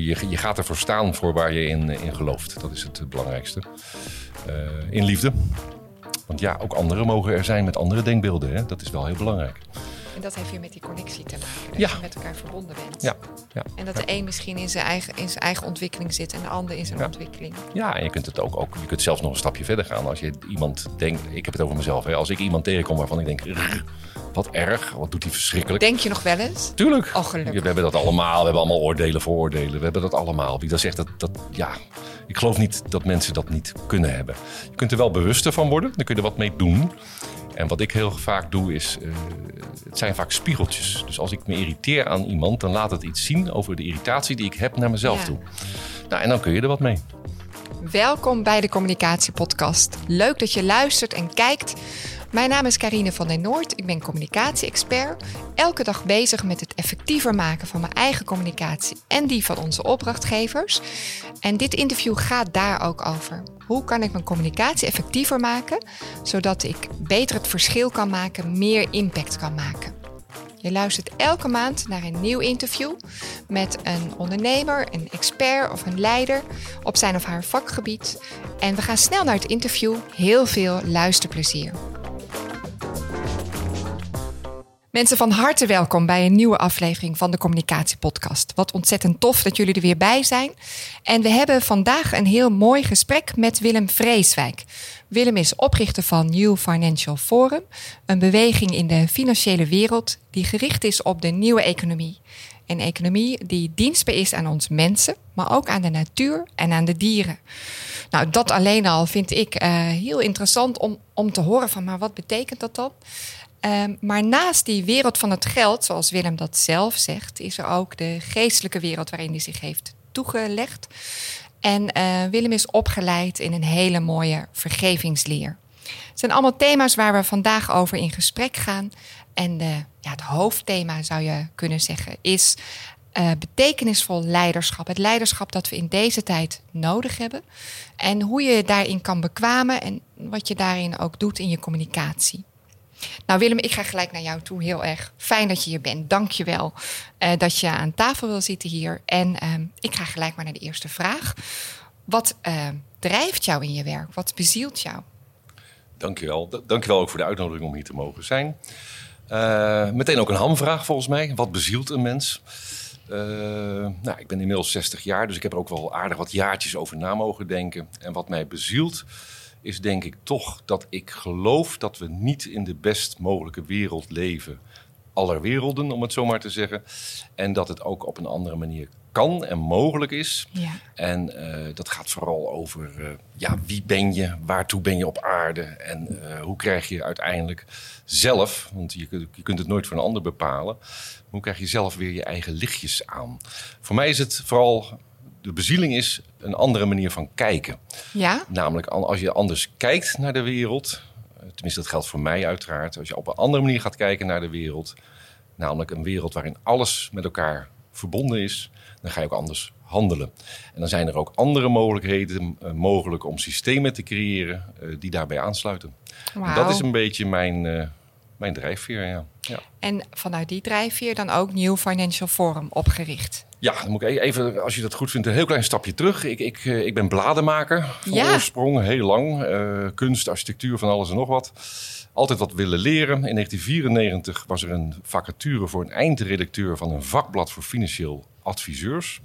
je, je, gaat ervoor staan voor waar je in, in gelooft. Dat is het belangrijkste. Eh, in liefde. Want ja, ook anderen mogen er zijn met andere denkbeelden. Hè? Dat is wel heel belangrijk. En dat heeft weer met die connectie te maken. Dat Ja. je met elkaar verbonden bent. Ja, ja. En dat de een misschien in zijn, eigen, in zijn eigen ontwikkeling zit en de ander in zijn ontwikkeling. Ja, en je kunt het ook, ook je kunt zelfs nog een stapje verder gaan. Als je iemand denkt, ik heb het over mezelf. Hè, als ik iemand tegenkom waarvan ik denk, "Rrr, wat erg, wat doet hij verschrikkelijk. Denk je nog wel eens? Tuurlijk. Oh, gelukkig. We hebben dat allemaal. We hebben allemaal oordelen, vooroordelen. We hebben dat allemaal. Wie dat zegt, dat, dat ja. Ik geloof niet dat mensen dat niet kunnen hebben. Je kunt er wel bewuster van worden. Dan kun je er wat mee doen. En wat ik heel vaak doe is, eh, het zijn vaak spiegeltjes. Dus als ik me irriteer aan iemand, dan laat het iets zien over de irritatie die ik heb naar mezelf Ja. toe. Nou, en dan kun je er wat mee. Welkom bij de Communicatiepodcast. Leuk dat je luistert en kijkt. Mijn naam is Karine van den Noord. Ik ben communicatie-expert. Elke dag bezig met het effectiever maken van mijn eigen communicatie en die van onze opdrachtgevers. En dit interview gaat daar ook over. Hoe kan ik mijn communicatie effectiever maken, zodat ik beter het verschil kan maken, meer impact kan maken? Je luistert elke maand naar een nieuw interview met een ondernemer, een expert of een leider op zijn of haar vakgebied. En we gaan snel naar het interview. Heel veel luisterplezier. Mensen van harte welkom bij een nieuwe aflevering van de Communicatiepodcast. Wat ontzettend tof dat jullie er weer bij zijn. En we hebben vandaag een heel mooi gesprek met Willem Vreeswijk. Willem is oprichter van New Financial Forum, een beweging in de financiële wereld die gericht is op de nieuwe economie. Een economie die dienstbaar is aan ons mensen, maar ook aan de natuur en aan de dieren. Nou, dat alleen al vind ik eh, heel interessant om, om te horen van, maar wat betekent dat dan? Um, maar naast die wereld van het geld, zoals Willem dat zelf zegt, is er ook de geestelijke wereld waarin hij zich heeft toegelegd. En uh, Willem is opgeleid in een hele mooie vergevingsleer. Het zijn allemaal thema's waar we vandaag over in gesprek gaan. En de, ja, het hoofdthema zou je kunnen zeggen is uh, betekenisvol leiderschap. Het leiderschap dat we in deze tijd nodig hebben. En hoe je daarin kan bekwamen en wat je daarin ook doet in je communicatie. Nou Willem, ik ga gelijk naar jou toe. Heel erg fijn dat je hier bent. Dank je wel uh, dat je aan tafel wil zitten hier. En uh, ik ga gelijk maar naar de eerste vraag. Wat uh, drijft jou in je werk? Wat bezielt jou? Dank je wel. Dank je wel ook voor de uitnodiging om hier te mogen zijn. Uh, meteen ook een hamvraag volgens mij. Wat bezielt een mens? Uh, nou, ik ben inmiddels 60 jaar, dus ik heb er ook wel aardig wat jaartjes over na mogen denken. En wat mij bezielt, is denk ik toch dat ik geloof dat we niet in de best mogelijke wereld leven. Aller werelden, om het zo maar te zeggen. En dat het ook op een andere manier kan en mogelijk is. Ja. En uh, dat gaat vooral over uh, ja, wie ben je, waartoe ben je op aarde en uh, hoe krijg je uiteindelijk zelf, want je, je, kunt het nooit voor een ander bepalen, hoe krijg je zelf weer je eigen lichtjes aan. Voor mij is het vooral, de bezieling is een andere manier van kijken. Ja? Namelijk als je anders kijkt naar de wereld, tenminste dat geldt voor mij uiteraard, als je op een andere manier gaat kijken naar de wereld, namelijk een wereld waarin alles met elkaar verbonden is, dan ga je ook anders handelen. En dan zijn er ook andere mogelijkheden uh, mogelijk om systemen te creëren uh, die daarbij aansluiten. Wow. Dat is een beetje mijn, uh, mijn drijfveer, ja. ja. En vanuit die drijfveer dan ook New Financial Forum opgericht? Ja, dan moet ik even, als je dat goed vindt, een heel klein stapje terug. Ik, ik, ik ben bladenmaker van Ja. oorsprong, heel lang. Uh, kunst, architectuur, van alles en nog wat. Altijd wat willen leren. In 1994 was er een vacature voor een eindredacteur van een vakblad voor financieel adviseurs.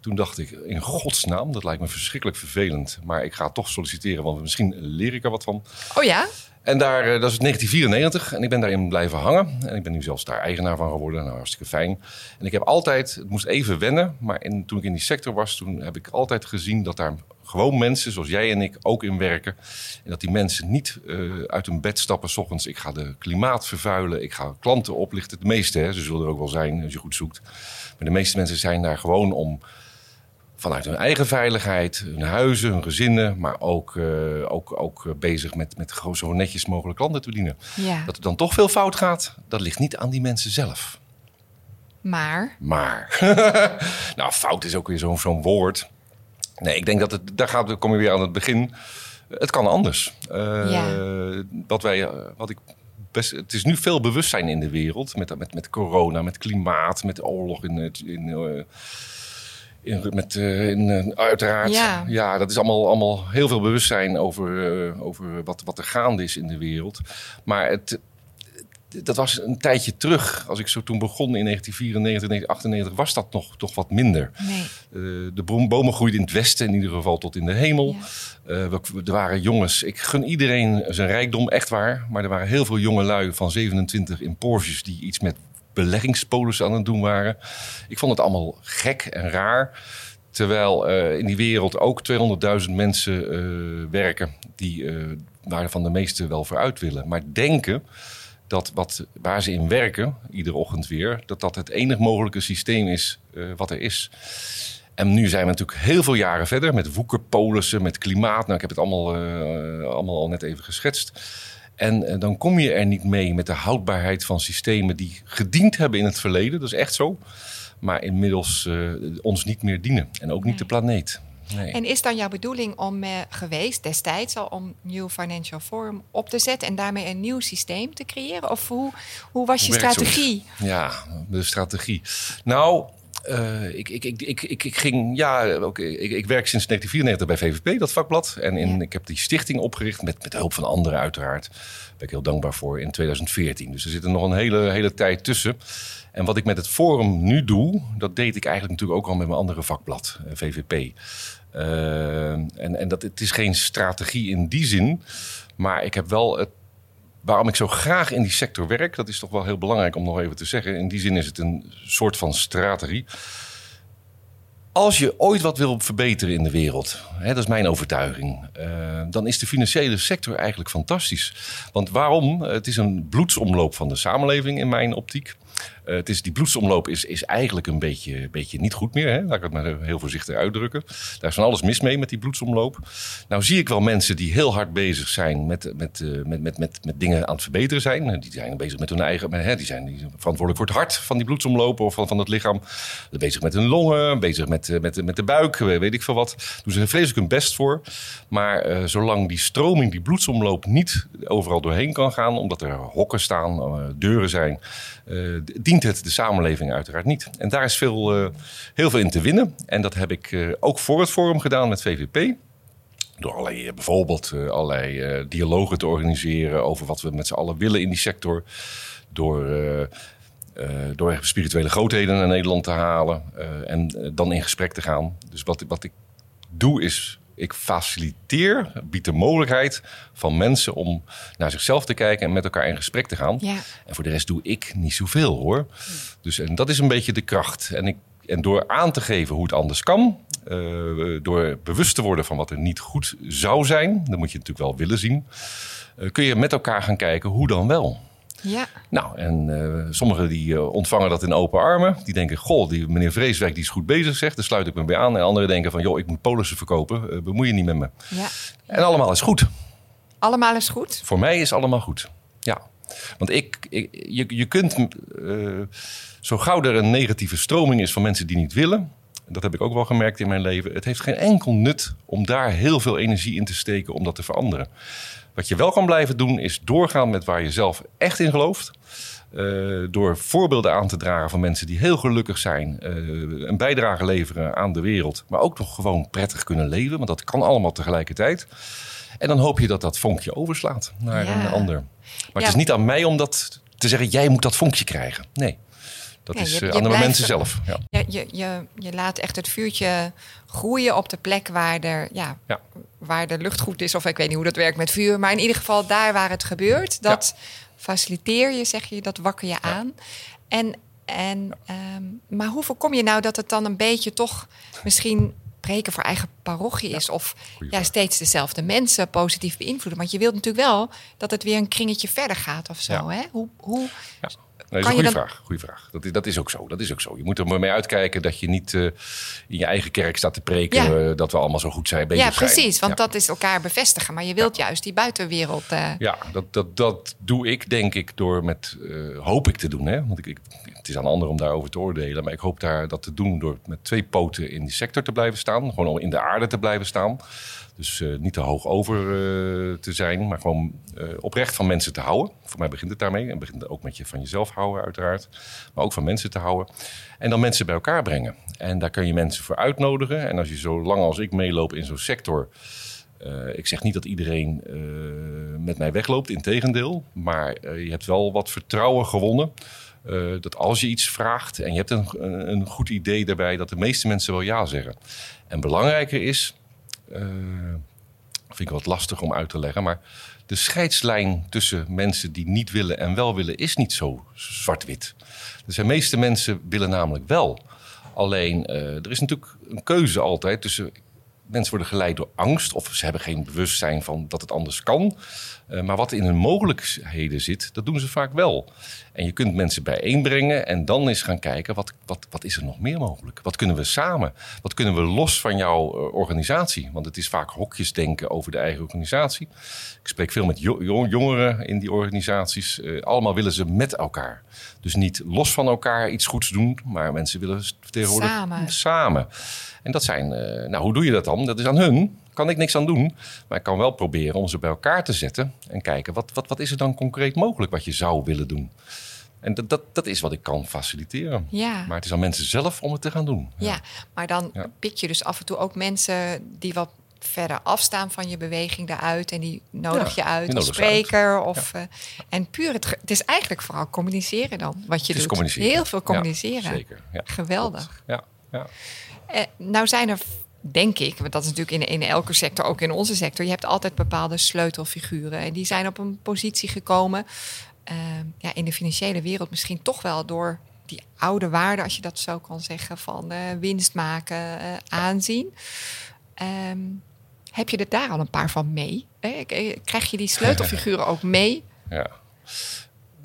Toen dacht ik, in godsnaam, dat lijkt me verschrikkelijk vervelend. Maar ik ga toch solliciteren, want misschien leer ik er wat van. Oh ja? En daar, eh, dat is 1994 en ik ben daarin blijven hangen. En ik ben nu zelfs daar eigenaar van geworden. Nou, hartstikke fijn. En ik heb altijd, het moest even wennen, maar toen ik in die sector was, toen heb ik altijd gezien dat daar gewoon mensen zoals jij en ik ook in werken. En dat die mensen niet uh, uit hun bed stappen s ochtends. Ik ga de klimaat vervuilen, ik ga klanten oplichten. De meeste, hè, ze zullen er ook wel zijn als je goed zoekt. Maar de meeste mensen zijn daar gewoon om vanuit hun eigen veiligheid, hun huizen, hun gezinnen, maar ook, uh, ook, ook bezig met, met zo netjes mogelijk klanten te bedienen. Ja. Dat er dan toch veel fout gaat, dat ligt niet aan die mensen zelf. Maar? Maar. nou, fout is ook weer zo'n zo'n woord. Nee, ik denk dat het, daar gaat, dan kom je weer aan het begin. Het kan anders. Uh, ja. Wat wij, wat ik best, het is nu veel bewustzijn in de wereld met, met, met corona, met klimaat, met oorlog in, in uh, In, met, uh, in, uh, uiteraard, ja. ja. dat is allemaal, allemaal heel veel bewustzijn over, uh, over wat, wat er gaande is in de wereld. Maar het, dat was een tijdje terug. Als ik zo toen begon in 1994, 1998, was dat nog toch wat minder. Nee. Uh, de bomen groeiden in het westen, in ieder geval tot in de hemel. Ja. Uh, er waren jongens, ik gun iedereen zijn rijkdom, echt waar. Maar er waren heel veel jonge lui van 27 in Porsches die iets met beleggingspolissen aan het doen waren. Ik vond het allemaal gek en raar. Terwijl uh, in die wereld ook 200.000 mensen werken die waar van de meeste wel vooruit willen. Maar denken dat wat, waar ze in werken, iedere ochtend weer, dat dat het enig mogelijke systeem is wat er is. En nu zijn we natuurlijk heel veel jaren verder met woekerpolissen, met klimaat. Nou, ik heb het allemaal, allemaal al net even geschetst. En uh, dan kom je er niet mee met de houdbaarheid van systemen die gediend hebben in het verleden. Dat is echt zo. Maar inmiddels ons niet meer dienen. En ook niet de planeet. Nee. En is dan jouw bedoeling om uh, geweest destijds al om New Financial Forum op te zetten en daarmee een nieuw systeem te creëren? Of hoe, hoe was je strategie? Ja, de strategie. Nou, uh, ik, ik, ik, ik, ik, ik, ging, ja, okay, ik, ik werk sinds 1994 bij VVP, dat vakblad. En in, ik heb die stichting opgericht met, met hulp van anderen uiteraard. Daar ben ik heel dankbaar voor in 2014. Dus er zit er nog een hele, hele tijd tussen. En wat ik met het forum nu doe, dat deed ik eigenlijk natuurlijk ook al met mijn andere vakblad, eh, VVP. Uh, en en dat, het is geen strategie in die zin, maar ik heb wel het waarom ik zo graag in die sector werk, dat is toch wel heel belangrijk om nog even te zeggen. In die zin is het een soort van strategie. Als je ooit wat wil verbeteren in de wereld, hè, dat is mijn overtuiging, uh, dan is de financiële sector eigenlijk fantastisch. Want waarom? Het is een bloedsomloop van de samenleving in mijn optiek. Uh, het is, die bloedsomloop is, is eigenlijk een beetje, beetje niet goed meer. Hè? Laat ik het maar heel voorzichtig uitdrukken. Daar is van alles mis mee met die bloedsomloop. Nou zie ik wel mensen die heel hard bezig zijn met, met, uh, met, met, met, met dingen aan het verbeteren zijn. Die zijn bezig met hun eigen, hè, die zijn verantwoordelijk voor het hart van die bloedsomloop of van, van het lichaam. Bezig met hun longen, bezig met, uh, met, met de buik, weet ik veel wat. Doen ze vreselijk hun best voor. Maar zolang die stroming, die bloedsomloop niet overal doorheen kan gaan, omdat er hokken staan, deuren zijn, dient het de samenleving uiteraard niet. En daar is veel, uh, heel veel in te winnen. En dat heb ik uh, ook voor het forum gedaan met VVP. Door allerlei, bijvoorbeeld uh, allerlei dialogen te organiseren over wat we met z'n allen willen in die sector. Door, door spirituele grootheden naar Nederland te halen en dan in gesprek te gaan. Dus wat, wat ik doe is ik faciliteer, bied de mogelijkheid van mensen om naar zichzelf te kijken en met elkaar in gesprek te gaan. Ja. En voor de rest doe ik niet zoveel hoor. Dus en dat is een beetje de kracht. En, ik, en door aan te geven hoe het anders kan, uh, door bewust te worden van wat er niet goed zou zijn, dat moet je natuurlijk wel willen zien, uh, kun je met elkaar gaan kijken hoe dan wel. Ja. Nou, en uh, sommigen die uh, ontvangen dat in open armen. Die denken, goh, die meneer Vreeswijk die is goed bezig, zegt. Daar sluit ik me bij aan. En anderen denken van, joh, ik moet polissen verkopen. Uh, bemoei je niet met me. Ja. En allemaal is goed. Allemaal is goed? Voor mij is allemaal goed, ja. Want ik, ik je, je kunt, zo gauw er een negatieve stroming is van mensen die niet willen... Dat heb ik ook wel gemerkt in mijn leven. Het heeft geen enkel nut om daar heel veel energie in te steken om dat te veranderen. Wat je wel kan blijven doen, is doorgaan met waar je zelf echt in gelooft. Uh, door voorbeelden aan te dragen van mensen die heel gelukkig zijn, uh, een bijdrage leveren aan de wereld, maar ook nog gewoon prettig kunnen leven, want dat kan allemaal tegelijkertijd. En dan hoop je dat dat vonkje overslaat naar een ander. Maar het is niet aan mij om dat te zeggen, jij moet dat vonkje krijgen. Nee. Dat is je, eh, aan de mensen zelf. Ja. Je, je, je laat echt het vuurtje groeien op de plek waar er, ja, waar de lucht goed is. Of ik weet niet hoe dat werkt met vuur. Maar in ieder geval daar waar het gebeurt. Dat faciliteer je, zeg je, dat wakker je aan. En, en, um, maar hoe voorkom je nou dat het dan een beetje toch misschien preken voor eigen parochie is. Of ja, steeds dezelfde mensen positief beïnvloeden. Want je wilt natuurlijk wel dat het weer een kringetje verder gaat of zo. Hè? Hoe, hoe dat is een goede vraag. Goede vraag. Dat is, dat is ook zo. Dat is ook zo. Je moet er maar mee uitkijken dat je niet uh, in je eigen kerk staat te preken uh, dat we allemaal zo goed zijn. Ja, precies. Want dat is elkaar bevestigen. Maar je wilt juist die buitenwereld. Uh... Ja, dat, dat, dat doe ik denk ik door met hoop ik te doen. Hè? Want ik, ik, het is aan anderen om daarover te oordelen. Maar ik hoop daar dat te doen door met twee poten in die sector te blijven staan. Gewoon in de aarde te blijven staan. Dus eh, niet te hoog over eh, te zijn, maar gewoon eh, oprecht van mensen te houden. Voor mij begint het daarmee. En begint ook met je van jezelf houden, uiteraard. Maar ook van mensen te houden. En dan mensen bij elkaar brengen. En daar kun je mensen voor uitnodigen. En als je zo lang als ik meeloop in zo'n sector. Ik zeg niet dat iedereen met mij wegloopt, integendeel. Maar je hebt wel wat vertrouwen gewonnen. dat als je iets vraagt en je hebt een, een, goed idee daarbij, dat de meeste mensen wel ja zeggen. En belangrijker is, vind ik wat lastig om uit te leggen, maar de scheidslijn tussen mensen die niet willen en wel willen is niet zo zwart-wit. Dus de meeste mensen willen namelijk wel. Alleen, er is natuurlijk een keuze altijd tussen mensen worden geleid door angst of ze hebben geen bewustzijn van dat het anders kan. Uh, maar wat in hun mogelijkheden zit, dat doen ze vaak wel. En je kunt mensen bijeenbrengen en dan eens gaan kijken wat, wat, wat is er nog meer mogelijk? Wat kunnen we samen? Wat kunnen we los van jouw uh, organisatie? Want het is vaak hokjes denken over de eigen organisatie. Ik spreek veel met jo jongeren in die organisaties. Uh, allemaal willen ze met elkaar. Dus niet los van elkaar iets goeds doen, maar mensen willen tegenwoordig samen. samen. En dat zijn, nou hoe doe je dat dan? Dat is aan hun. Kan ik niks aan doen. Maar ik kan wel proberen om ze bij elkaar te zetten. En kijken, wat, wat, wat is er dan concreet mogelijk wat je zou willen doen? En dat, dat, dat is wat ik kan faciliteren. Ja. Maar het is aan mensen zelf om het te gaan doen. Ja, ja maar dan Ja. pik je dus af en toe ook mensen die wat verder afstaan van je beweging daaruit. En die nodig je uit als ze uit. spreker. Of, eh, en puur, het, het is eigenlijk vooral communiceren dan, wat je Het doet. communiceren. Heel veel communiceren. Ja, zeker. Geweldig. Ja, ja. Eh, nou zijn er, denk ik, want dat is natuurlijk in, in elke sector, ook in onze sector, je hebt altijd bepaalde sleutelfiguren. En die zijn op een positie gekomen, eh, ja, in de financiële wereld misschien toch wel door die oude waarden, als je dat zo kan zeggen, van eh, winst maken, eh, aanzien. Ehm, heb je er daar al een paar van mee? Eh, Krijg je die sleutelfiguren ook mee? Ja.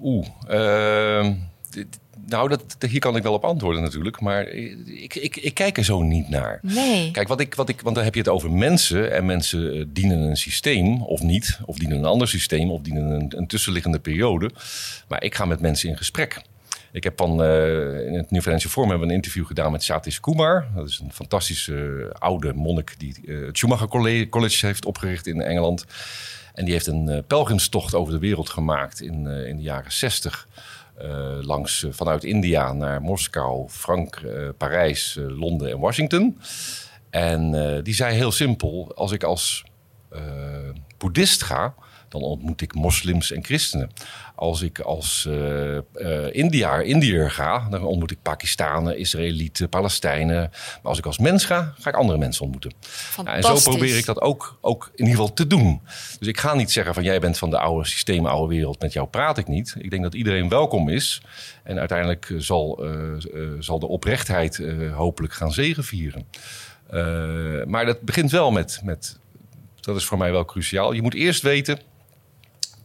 Oeh. ehm, dit- nou, dat, hier kan ik wel op antwoorden natuurlijk. Maar ik, ik, ik kijk er zo niet naar. Nee. Kijk, wat ik, wat ik, want dan heb je het over mensen. En mensen eh, dienen een systeem of niet. Of dienen een ander systeem. Of dienen een, een tussenliggende periode. Maar ik ga met mensen in gesprek. Ik heb van eh, in het New Financial Forum hebben we een interview gedaan met Satish Kumar. Dat is een fantastische eh, oude monnik die eh, het Schumacher Colle- College heeft opgericht in Engeland. En die heeft een pelgrimstocht over de wereld gemaakt in, in de jaren 60. Eh, langs eh, vanuit India naar Moskou, Frank, eh, Parijs, Londen en Washington. En die zei heel simpel: als ik als boeddhist ga, dan ontmoet ik moslims en christenen. Als ik als eh eh, India, Indiër ga, dan ontmoet ik Pakistanen, Israëlieten, Palestijnen. Maar als ik als mens ga, ga ik andere mensen ontmoeten. Ja, en zo probeer ik dat ook, ook in ieder geval te doen. Dus ik ga niet zeggen van jij bent van de oude systeem, oude wereld. Met jou praat ik niet. Ik denk dat iedereen welkom is. En uiteindelijk zal, eh, zal de oprechtheid hopelijk gaan zegevieren. Eh, maar dat begint wel met, met, dat is voor mij wel cruciaal. Je moet eerst weten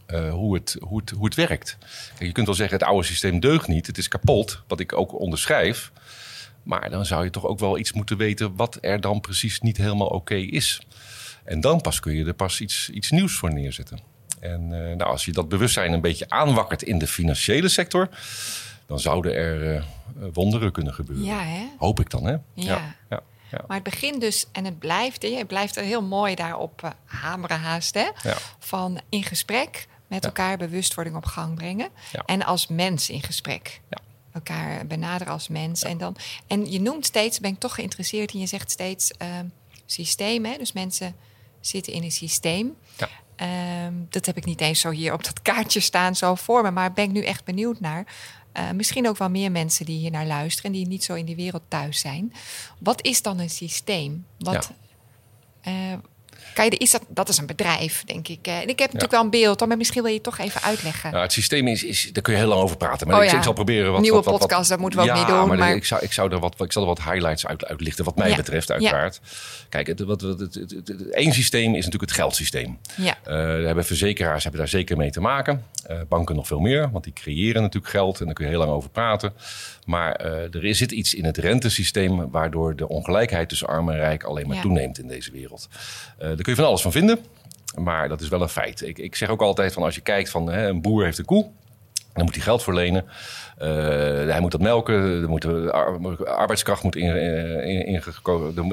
eh, hoe, het, hoe, het, hoe het werkt. Kijk, je kunt wel zeggen het oude systeem deugt niet. Het is kapot, wat ik ook onderschrijf. Maar dan zou je toch ook wel iets moeten weten wat er dan precies niet helemaal oké is. En dan pas kun je er pas iets, iets nieuws voor neerzetten. En eh, nou, als je dat bewustzijn een beetje aanwakkert in de financiële sector, dan zouden er eh, wonderen kunnen gebeuren. Ja, hè? Hoop ik dan, hè? Ja. ja, ja. Maar het begint dus en het blijft. Je blijft er heel mooi daarop hameren haast. Hè? Ja. Van in gesprek met elkaar bewustwording op gang brengen. En als mens in gesprek. Ja. Elkaar benaderen als mens. En, dan, en je noemt steeds, ben ik toch geïnteresseerd in, je zegt steeds ehm systeem. Hè? Dus mensen zitten in een systeem. Ja. Ehm, dat heb ik niet eens zo hier op dat kaartje staan, zo voor me. Maar ben ik nu echt benieuwd naar. Eh, misschien ook wel meer mensen die hier naar luisteren... en die niet zo in die wereld thuis zijn. Wat is dan een systeem? Wat, eh, kan je, is dat, dat is een bedrijf, denk ik. En ik heb natuurlijk wel een beeld, maar misschien wil je het toch even uitleggen. Nou, het systeem is, is, daar kun je heel lang over praten. Maar Oh ik, ja. ik zal proberen wat... Nieuwe wat, podcast, dat moeten we ook niet doen, Maar, maar- Ik, zou, ik, zou er wat, ik zal er wat highlights uit, uitlichten, wat mij betreft, uiteraard. Kijk, het, wat, het, het, het- het- één systeem is natuurlijk het geldsysteem. Ja. Daar hebben verzekeraars hebben daar zeker mee te maken. Eh, banken nog veel meer, want die creëren natuurlijk geld en daar kun je heel lang over praten. Maar eh, er zit iets in het rentesysteem waardoor de ongelijkheid tussen arm en rijk alleen maar Ja. toeneemt in deze wereld. Eh, daar kun je van alles van vinden, maar dat is wel een feit. Ik, ik zeg ook altijd van als je kijkt van hè, een boer heeft een koe. Dan moet hij geld voor lenen. Uh, hij moet dat melken. Er moet de arbeidskracht moet in, in, in,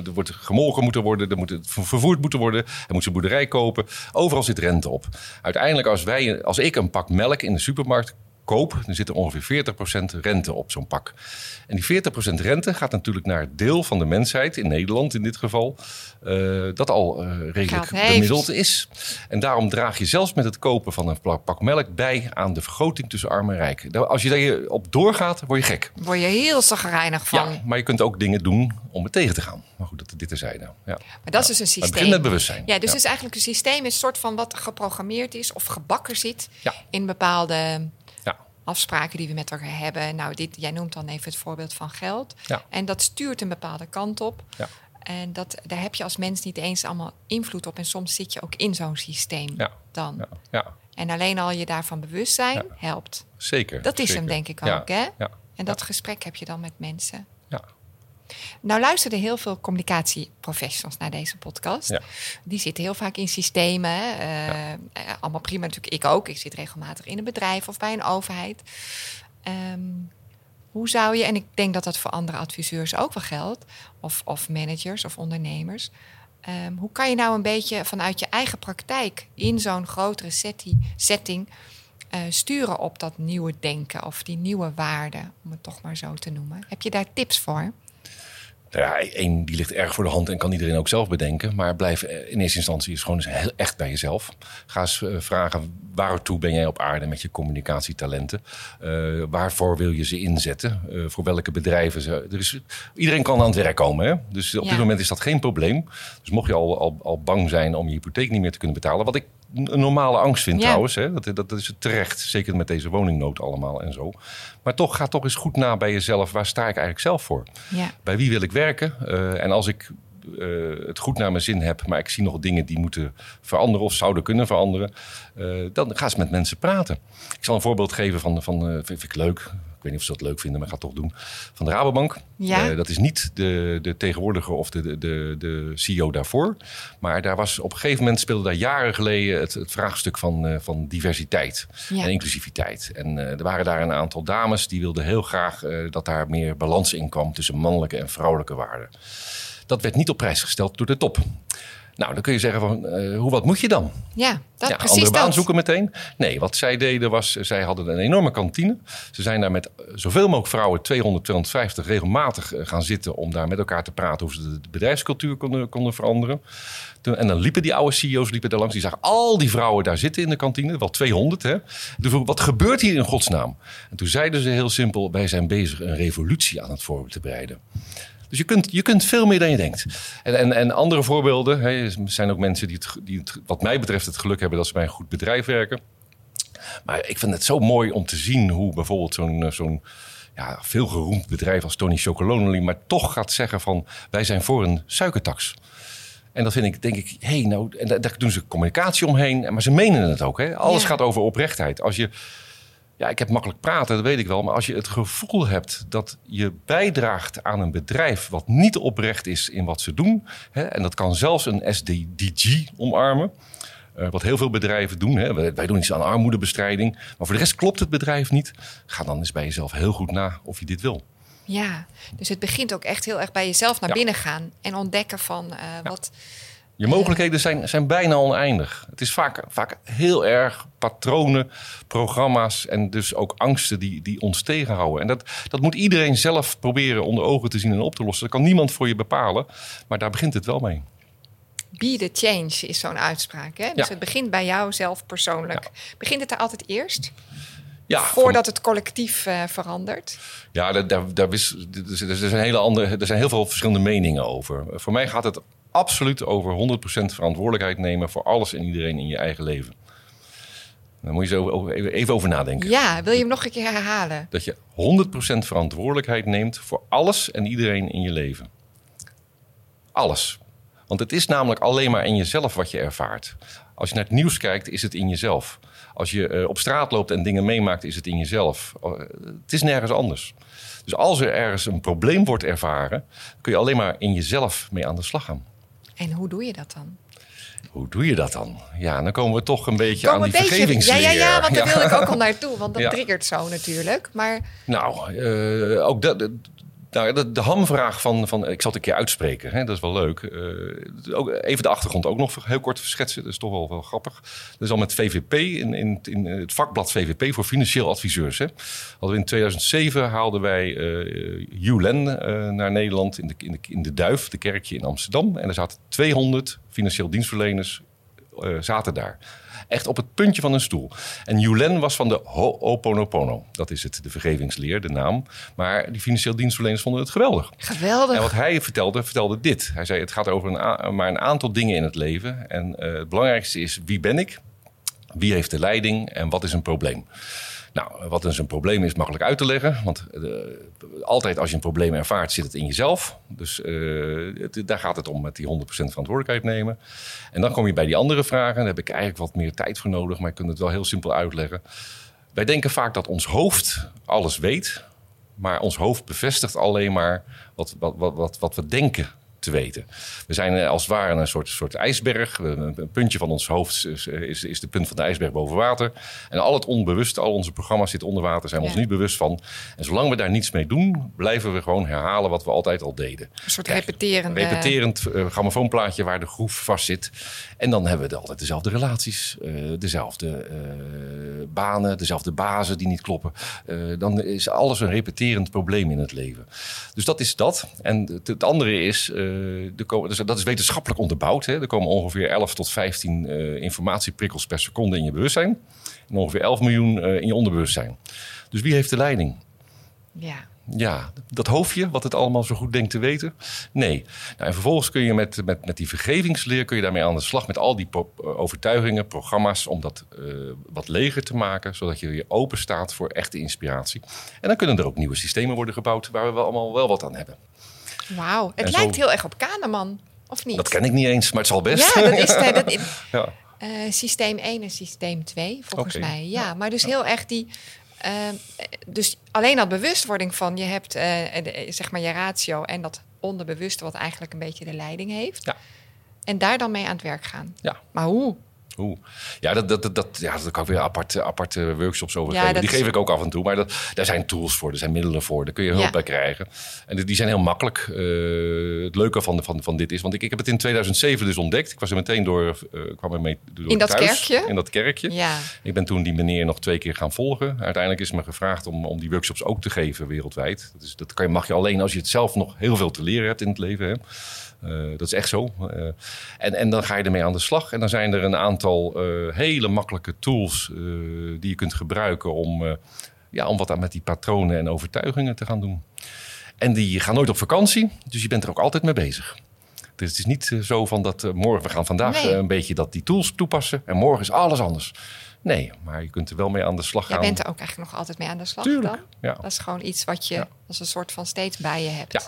er wordt gemolken moeten worden. Er moet vervoerd moeten worden. Hij moet zijn boerderij kopen. Overal zit rente op. Uiteindelijk, als, wij, als ik een pak melk in de supermarkt koop, dan zit er ongeveer 40% rente op zo'n pak. En die 40% rente gaat natuurlijk naar het deel van de mensheid, in Nederland in dit geval, uh, dat al uh, redelijk bemiddeld is. En daarom draag je zelfs met het kopen van een pak melk bij aan de vergroting tussen arm en rijk. Als je daar op doorgaat, word je gek. Word je heel zagrijnig van. Ja, maar je kunt ook dingen doen om het tegen te gaan. Maar goed, dat dit terzijde. Ja. Maar dat is dus een systeem. Het begint met bewustzijn. Ja, dus ja. is eigenlijk een systeem, een soort van wat geprogrammeerd is of gebakken zit in bepaalde afspraken die we met elkaar hebben. Nou, dit, jij noemt dan even het voorbeeld van geld. Ja. En dat stuurt een bepaalde kant op. Ja. En dat, daar heb je als mens niet eens allemaal invloed op. En soms zit je ook in zo'n systeem ja. dan. Ja. En alleen al je daarvan bewust zijn helpt. Zeker. Dat is hem denk ik ook, hè? En dat gesprek heb je dan met mensen. Nou luisterden heel veel communicatieprofessionals naar deze podcast. Ja. Die zitten heel vaak in systemen. Uh, Allemaal prima natuurlijk, ik ook. Ik zit regelmatig in een bedrijf of bij een overheid. Ehm, hoe zou je, en ik denk dat dat voor andere adviseurs ook wel geldt, of, of managers of ondernemers. Um, hoe kan je nou een beetje vanuit je eigen praktijk in zo'n grotere setting, setting uh, sturen op dat nieuwe denken of die nieuwe waarden, om het toch maar zo te noemen? Heb je daar tips voor? Ja, één, die ligt erg voor de hand en kan iedereen ook zelf bedenken. Maar blijf in eerste instantie is gewoon eens echt bij jezelf. Ga eens uh, vragen, waartoe ben jij op aarde met je communicatietalenten? Uh, waarvoor wil je ze inzetten? Uh, voor welke bedrijven? Ze, er is, iedereen kan aan het werk komen. Hè? Dus op dit moment is dat geen probleem. Dus mocht je al, al, al bang zijn om je hypotheek niet meer te kunnen betalen... wat ik een normale angst vind trouwens. Hè? Dat, dat, is terecht. Zeker met deze woningnood allemaal en zo. Maar toch, ga toch eens goed na bij jezelf. Waar sta ik eigenlijk zelf voor? Ja. Bij wie wil ik werken? Uh, en als ik uh, het goed naar mijn zin heb, maar ik zie nog dingen die moeten veranderen of zouden kunnen veranderen, uh, dan ga eens met mensen praten. Ik zal een voorbeeld geven van, van uh, vind ik leuk, ik weet niet of ze dat leuk vinden, maar ik ga het toch doen. Van de Rabobank. Ja. Uh, dat is niet de, de tegenwoordige of de, de, de CEO daarvoor. Maar daar was op een gegeven moment speelde daar jaren geleden het, het vraagstuk van, uh, van diversiteit en inclusiviteit. En uh, er waren daar een aantal dames die wilden heel graag dat daar meer balans in kwam tussen mannelijke en vrouwelijke waarden. Dat werd niet op prijs gesteld door de top. Nou, dan kun je zeggen van, uh, hoe wat moet je dan? Ja, dat ja, precies andere baan dat. zoeken meteen. Nee, wat zij deden was, zij hadden een enorme kantine. Ze zijn daar met zoveel mogelijk vrouwen, 200, 250, regelmatig eh, gaan zitten om daar met elkaar te praten hoe ze de bedrijfscultuur konden, konden veranderen. En dan liepen die oude CEO's liepen daar langs. Die zagen al die vrouwen daar zitten in de kantine. Wel 200, hè. Dus wat gebeurt hier in godsnaam? En toen zeiden ze heel simpel... wij zijn bezig een revolutie aan het voor te bereiden. Dus je kunt, je kunt veel meer dan je denkt. En, en, en andere voorbeelden. Hè, er zijn ook mensen die, het, die het, wat mij betreft, het geluk hebben dat ze bij een goed bedrijf werken. Maar ik vind het zo mooi om te zien hoe bijvoorbeeld zo'n eh, zo'n ja, veel geroemd bedrijf als Tony Chocolonely, maar toch gaat zeggen van wij zijn voor een suikertax. En dat vind ik, denk ik, hé, hey, nou, en daar doen ze communicatie omheen, maar ze menen het ook. Hè? Alles gaat over oprechtheid. Als je ja, ik heb makkelijk praten, dat weet ik wel. Maar als je het gevoel hebt dat je bijdraagt aan een bedrijf wat niet oprecht is in wat ze doen. Hè, en dat kan zelfs een SDG omarmen. Uh, wat heel veel bedrijven doen. Hè. Wij, wij, doen iets aan armoedebestrijding. Maar voor de rest klopt het bedrijf niet. Ga dan eens bij jezelf heel goed na of je dit wil. Ja, dus het begint ook echt heel erg bij jezelf naar binnen gaan. En ontdekken van uh, ja. wat je mogelijkheden zijn, zijn bijna oneindig. Het is vaak, vaak heel erg patronen, programma's en dus ook angsten die, die ons tegenhouden. En dat, dat moet iedereen zelf proberen onder ogen te zien en op te lossen. Dat kan niemand voor je bepalen, maar daar begint het wel mee. Be the change is zo'n uitspraak. Hè? Dus ja. het begint bij jou zelf persoonlijk. Ja. Begint het daar altijd eerst? Ja, Voordat het collectief uh, verandert? Ja, daar, daar, daar is, er, zijn hele andere, er zijn heel veel verschillende meningen over. Voor mij gaat het absoluut over 100% verantwoordelijkheid nemen voor alles en iedereen in je eigen leven. Daar moet je zo even over nadenken. Ja, wil je hem nog een keer herhalen? Dat je 100% verantwoordelijkheid neemt voor alles en iedereen in je leven. Alles. Want het is namelijk alleen maar in jezelf wat je ervaart. Als je naar het nieuws kijkt, is het in jezelf. Als je uh, op straat loopt en dingen meemaakt, is het in jezelf. Uh, het is nergens anders. Dus als er ergens een probleem wordt ervaren, kun je alleen maar in jezelf mee aan de slag gaan. En hoe doe je dat dan? Hoe doe je dat dan? Ja, dan komen we toch een beetje Kom aan een die beetje, ja, vergevingsleer. ja, ja, want daar wil ik ook al naartoe, want dat Ja. triggert zo natuurlijk. Maar Nou, eh, ook dat. Nou, de, hamvraag van, van. Ik zal het een keer uitspreken, hè, dat is wel leuk. Eh, ook, even de achtergrond ook nog heel kort schetsen, dat is toch wel, wel grappig. Dat is al met VVP, in, in, in het vakblad VVP voor financieel adviseurs. Hè. Hadden we in 2007 haalden wij eh Yulen eh, naar Nederland in de, in, de, in de Duif, de kerkje in Amsterdam. En er zaten 200 financieel dienstverleners zaten daar. Echt op het puntje van een stoel. En Yulen was van de Ho'oponopono. Dat is het, de vergevingsleer, de naam. Maar die financieel dienstverleners vonden het geweldig. geweldig. En wat hij vertelde, vertelde dit. Hij zei, het gaat over een maar een aantal dingen in het leven. En eh, het belangrijkste is, wie ben ik? Wie heeft de leiding? En wat is een probleem? Nou, wat is een probleem is makkelijk uit te leggen. Want eh, altijd als je een probleem ervaart, zit het in jezelf. Dus eh, daar gaat het om met die 100% verantwoordelijkheid nemen. En dan kom je bij die andere vragen. Daar heb ik eigenlijk wat meer tijd voor nodig. Maar ik kan het wel heel simpel uitleggen. Wij denken vaak dat ons hoofd alles weet. Maar ons hoofd bevestigt alleen maar wat, wat, wat, wat we denken te weten. We zijn eh, als het ware een soort, soort ijsberg. Een puntje van ons hoofd is, is, is de punt van de ijsberg boven water. En al het onbewuste, al onze programma's zitten onder water, zijn we Ja. ons niet bewust van. En zolang we daar niets mee doen, blijven we gewoon herhalen wat we altijd al deden. een soort Kijk, repeterende... Repeterend eh, grammofoonplaatje waar de groef vast zit. En dan hebben we altijd dezelfde relaties, eh, dezelfde banen, dezelfde bazen die niet kloppen. Dan is alles een repeterend probleem in het leven. Dus dat is dat. En het, andere is, er komen, dus dat is wetenschappelijk onderbouwd. Hè. Er komen ongeveer 11 tot 15 eh, informatieprikkels per seconde in je bewustzijn. En ongeveer 11 miljoen eh, in je onderbewustzijn. Dus wie heeft de leiding? Ja. Ja, dat hoofdje, wat het allemaal zo goed denkt te weten? Nee. Nou, en vervolgens kun je met, met, met die vergevingsleer kun je daarmee aan de slag met al die eh, overtuigingen, programma's, om dat eh, wat leger te maken, zodat je weer open staat voor echte inspiratie. En dan kunnen er ook nieuwe systemen worden gebouwd waar we wel allemaal wel wat aan hebben. Wauw. Het En zo- lijkt heel erg op Kahneman, of niet? Dat ken ik niet eens, maar het zal best. Ja, dat is, eh, dat is Ja. eh, systeem 1 en systeem 2, volgens mij. Ja, maar dus heel erg die... eh, dus alleen al bewustwording van je hebt eh, de- zeg maar je ratio en dat onderbewuste wat eigenlijk een beetje de leiding heeft. Ja. En daar dan mee aan het werk gaan. Ja. Maar hoe? Oeh. Ja, dat, dat, dat, dat, ja, daar kan ik weer aparte, aparte workshops over Ja, geven. dat Die geef ik ook af en toe. Maar dat, daar zijn tools voor, er zijn middelen voor. Daar kun je hulp Ja. bij krijgen. En die- zijn heel makkelijk. Eh, het leuke van, van, van dit is... Want ik, ik heb het in 2007 dus ontdekt. Ik was er meteen door... eh, kwam er mee door In dat thuis, kerkje? In dat kerkje. Ja. Ik ben toen die meneer nog twee keer gaan volgen. Uiteindelijk is me gevraagd om, om die workshops ook te geven wereldwijd. Dat, is, dat kan je, mag je alleen als je het zelf nog heel veel te leren hebt in het leven. Hè. Eh, dat is echt zo. Eh, en, en dan ga je ermee aan de slag. En dan zijn er een aantal eh, hele makkelijke tools die je kunt gebruiken om, ja, om wat aan met die patronen en overtuigingen te gaan doen. En die gaan nooit op vakantie, dus je bent er ook altijd mee bezig. Dus het is niet zo van dat morgen, we gaan vandaag Nee. een beetje dat, die tools toepassen en morgen is alles anders. Nee, maar je kunt er wel mee aan de slag Jij gaan. bent er ook eigenlijk nog altijd mee aan de slag Tuurlijk, dan? ja. Dat is gewoon iets wat je Ja. als een soort van steeds bij je hebt. Ja.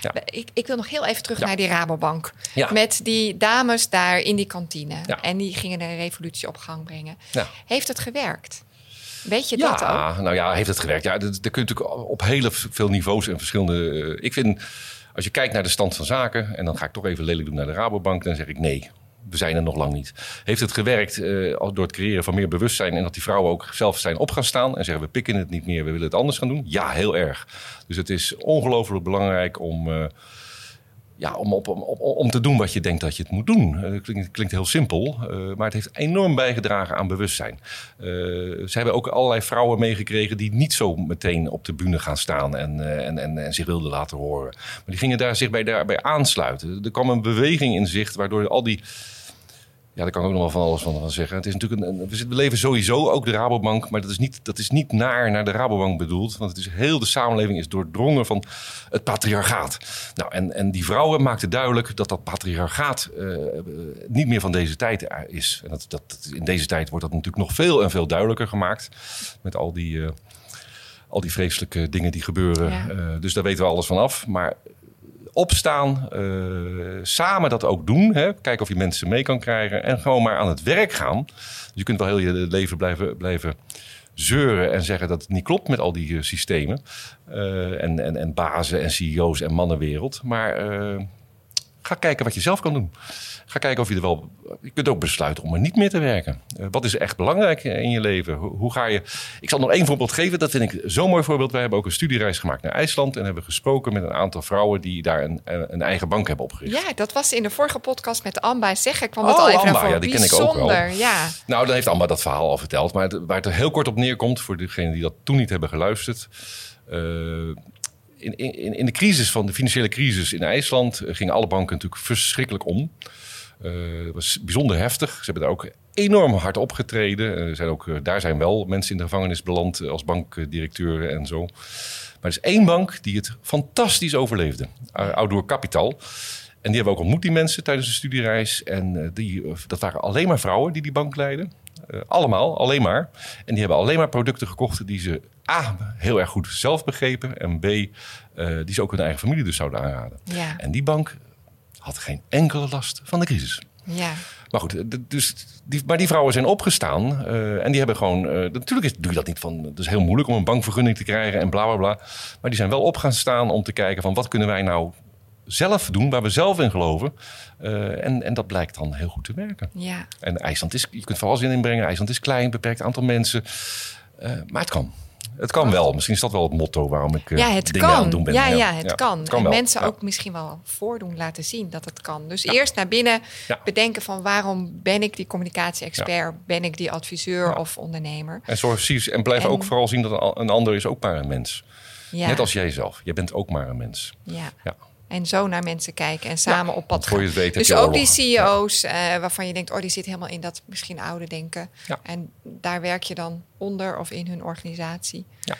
Ja. Ik, ik wil nog heel even terug Ja. naar die Rabobank. Ja. Met die dames daar in die kantine. En die gingen een revolutie op gang brengen. Heeft het gewerkt? Weet je dat ook? Ja, nou ja, heeft het gewerkt? Ja, dat, dat kun je natuurlijk op hele veel niveaus en verschillende. eh, ik vind, als je kijkt naar de stand van zaken, en dan ga ik toch even lelijk doen naar de Rabobank, dan zeg ik nee. We zijn er nog lang niet. Heeft het gewerkt eh, door het creëren van meer bewustzijn en dat die vrouwen ook zelf zijn op gaan staan en zeggen we pikken het niet meer, we willen het anders gaan doen? Ja, heel erg. Dus het is ongelooflijk belangrijk om, eh, ja, om, op, om, om, te doen wat je denkt dat je het moet doen. Eh, klinkt, heel simpel, eh, maar het heeft enorm bijgedragen aan bewustzijn. Eh, ze hebben ook allerlei vrouwen meegekregen die niet zo meteen op de bühne gaan staan en, en, en, en zich wilden laten horen. Maar die gingen daar zich bij, daarbij aansluiten. Er kwam een beweging in zicht waardoor al die. Ja, daar kan ik ook nog wel van alles van zeggen. Het is natuurlijk een, we leven sowieso ook de Rabobank, maar dat is, niet, dat is niet naar naar de Rabobank bedoeld. Want het is, heel de samenleving is doordrongen van het patriarchaat. Nou, en, en die vrouwen maakten duidelijk dat dat patriarchaat eh, eh, niet meer van deze tijd eh, is. En dat, dat, in deze tijd wordt dat natuurlijk nog veel en veel duidelijker gemaakt. Met al die, al die vreselijke dingen die gebeuren. Ja. Dus daar weten we alles van af. Maar opstaan, eh, samen dat ook doen. Hè? Kijken of je mensen mee kan krijgen. En gewoon maar aan het werk gaan. Je kunt wel heel je leven blijven, blijven zeuren en zeggen dat het niet klopt met al die eh, systemen. eh, en, en, en bazen en CEO's en mannenwereld. Maar Ga kijken wat je zelf kan doen. Ga kijken of je er wel. Je kunt ook besluiten om er niet meer te werken. Uh, wat is echt belangrijk in je leven? Hoe, hoe, ga je. Ik zal nog één voorbeeld geven. Dat vind ik zo'n mooi voorbeeld. Wij hebben ook een studiereis gemaakt naar IJsland. En hebben gesproken met een aantal vrouwen die daar een, een eigen bank hebben opgericht. Ja, dat was in de vorige podcast met Amba. Zeg ik kwam het oh, al even Amba, voor. Ja, die ken ik ook wel. Ja. Nou, dan heeft Amba dat verhaal al verteld. Maar het, waar het er heel kort op neerkomt, voor degenen die dat toen niet hebben geluisterd. Uh, in, in, in de crisis van de financiële crisis in IJsland gingen alle banken natuurlijk verschrikkelijk om. Uh, het was bijzonder heftig. Ze hebben daar ook enorm hard opgetreden. Uh, zijn ook, uh, daar zijn wel mensen in de gevangenis beland als bankdirecteuren en zo. Maar er is één bank die het fantastisch overleefde. Outdoor Capital. En die hebben we ook ontmoet, die mensen, tijdens de studiereis. En die, dat waren alleen maar vrouwen die die bank leiden. allemaal, alleen maar. En die hebben alleen maar producten gekocht die ze A, heel erg goed zelf begrepen. En B, die ze ook hun eigen familie dus zouden aanraden. Ja. En die bank had geen enkele last van de crisis. Ja. Maar goed, dus die, maar die vrouwen zijn opgestaan uh, en die hebben gewoon. Uh, natuurlijk is, doe je dat niet van. Het is heel moeilijk om een bankvergunning te krijgen en bla bla bla. Maar die zijn wel op gaan staan om te kijken van wat kunnen wij nou zelf doen, waar we zelf in geloven. Uh, en, en dat blijkt dan heel goed te werken. Ja. En IJsland is, je kunt vooral zin inbrengen. IJsland is klein, beperkt aantal mensen. maar het kan. Het kan wel. Misschien is dat wel het motto waarom ik ja, het dingen kan. aan het doen ben. Ja, ja, het kan. Het kan en mensen Ja. ook misschien wel voordoen laten zien dat het kan. Dus eerst naar binnen Ja. bedenken van waarom ben ik die communicatie-expert? Ben ik die adviseur Ja. of ondernemer? En, zorg, en blijf En- ook vooral zien dat een ander is ook maar een mens. Ja. Net als jij zelf. Je bent ook maar een mens. Ja. En zo naar mensen kijken en samen op pad gaan. weet dus ook die CEO's eh, waarvan je denkt, oh, die zit helemaal in dat misschien oude denken. Ja. En daar werk je dan onder of in hun organisatie. Ja.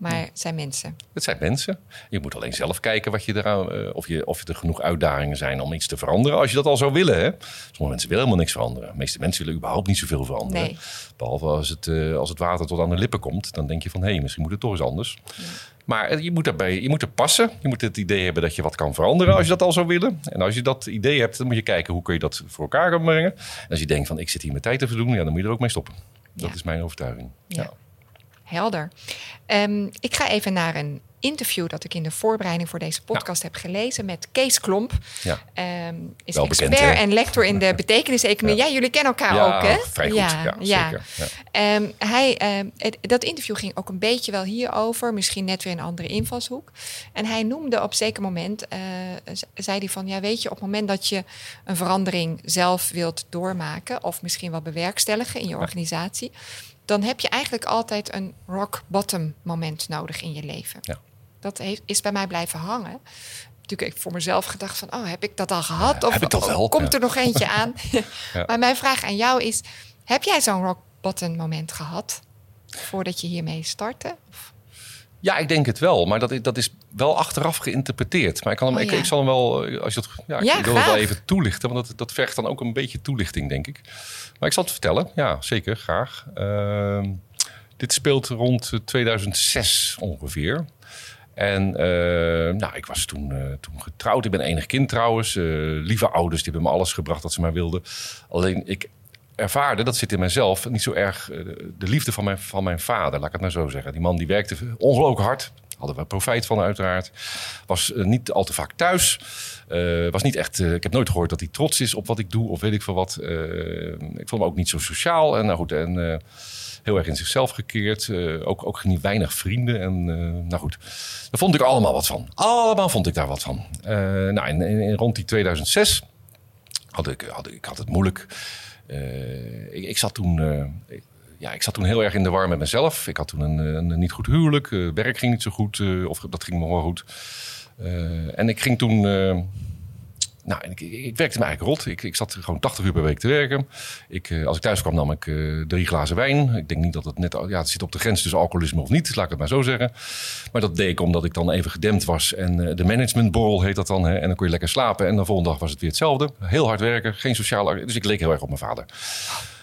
Maar het zijn mensen. Het zijn mensen. Je moet alleen zelf kijken wat je eraan, eh, of, je, of er genoeg uitdagingen zijn om iets te veranderen. Als je dat al zou willen. Hè? Sommige mensen willen helemaal niks veranderen. De meeste mensen willen überhaupt niet zoveel veranderen. Nee. Behalve als het, eh, als het water tot aan de lippen komt. Dan denk je van, hé, hey, misschien moet het toch eens anders. Maar eh, je moet, daarbij, je moet er passen. Je moet het idee hebben dat je wat kan veranderen als je dat al zou willen. En als je dat idee hebt, dan moet je kijken hoe kun je dat voor elkaar gaan brengen. En als je denkt van, ik zit hier mijn tijd te verdoen, ja, dan moet je er ook mee stoppen. Dat Ja. is mijn overtuiging. Ja. Ja. Helder. Ehm, ik ga even naar een interview dat ik in de voorbereiding voor deze podcast heb gelezen met Kees Klomp. Ja. Ehm, is Wel expert bekend, en lector in de betekeniseconomie. Ja. jullie kennen elkaar Ja, ook, hè? vrij goed. Ja, zeker. Ja. Ehm, hij, het- dat interview ging ook een beetje wel hierover, misschien net weer een andere invalshoek. En hij noemde op zeker moment, z- zei hij van, ja weet je, op het moment dat je een verandering zelf wilt doormaken of misschien wel bewerkstelligen in je organisatie, dan heb je eigenlijk altijd een rock bottom moment nodig in je leven. Ja. Dat heeft, is bij mij blijven hangen. Natuurlijk, ik voor mezelf gedacht van, oh, heb ik dat al gehad? Of dat wel? komt Ja. er nog eentje aan? Maar mijn vraag aan jou is, heb jij zo'n rock bottom moment gehad? Voordat je hiermee startte? Of- Ja, ik denk het wel. Maar dat is, dat is wel achteraf geïnterpreteerd. Maar ik, kan hem, Oh, ik, ja. ik zal hem wel, eh, als je dat, ja, Ja, ik wil het wel even toelichten. Want dat, dat vergt dan ook een beetje toelichting, denk ik. Maar ik zal het vertellen. Ja, zeker, graag. Ehm, dit speelt rond eh, 2006 ongeveer. En eh, nou, ik was toen, eh, toen getrouwd. Ik ben enig kind trouwens. Eh, lieve ouders, die hebben me alles gebracht wat ze maar wilden. Alleen ik ervaarde, dat zit in mijzelf, niet zo erg eh, de liefde van mijn, van mijn vader. Laat ik het maar zo zeggen. Die man die werkte ongelooflijk hard. Hadden we profijt van uiteraard. Was eh, niet al te vaak thuis. Eh, was niet echt, ik heb nooit gehoord dat hij trots is op wat ik doe of weet ik veel wat. Ik vond hem ook niet zo sociaal. En nou goed, en... heel erg in zichzelf gekeerd. ook, ook niet weinig vrienden. En nou goed, daar vond ik allemaal wat van. Allemaal vond ik daar wat van. Nou, in, rond die 2006 had ik, had, ik had het moeilijk. Eh, ik, ik zat toen... eh, ja, ik zat toen heel erg in de war met mezelf. Ik had toen een, een, niet goed huwelijk. eh, werk ging niet zo goed. of dat ging nog wel goed. En ik ging toen... nou, ik, ik, werkte me eigenlijk rot. Ik, ik zat gewoon 80 uur per week te werken. Ik, eh, als ik thuis kwam, nam ik eh, drie glazen wijn. Ik denk niet dat het net... Ja, het zit op de grens tussen alcoholisme of niet, laat ik het maar zo zeggen. Maar dat deed ik omdat ik dan even gedempt was. En eh, de managementborrel heet dat dan. Hè, en dan kon je lekker slapen. En de volgende dag was het weer hetzelfde. Heel hard werken, geen sociale... Dus ik leek heel erg op mijn vader.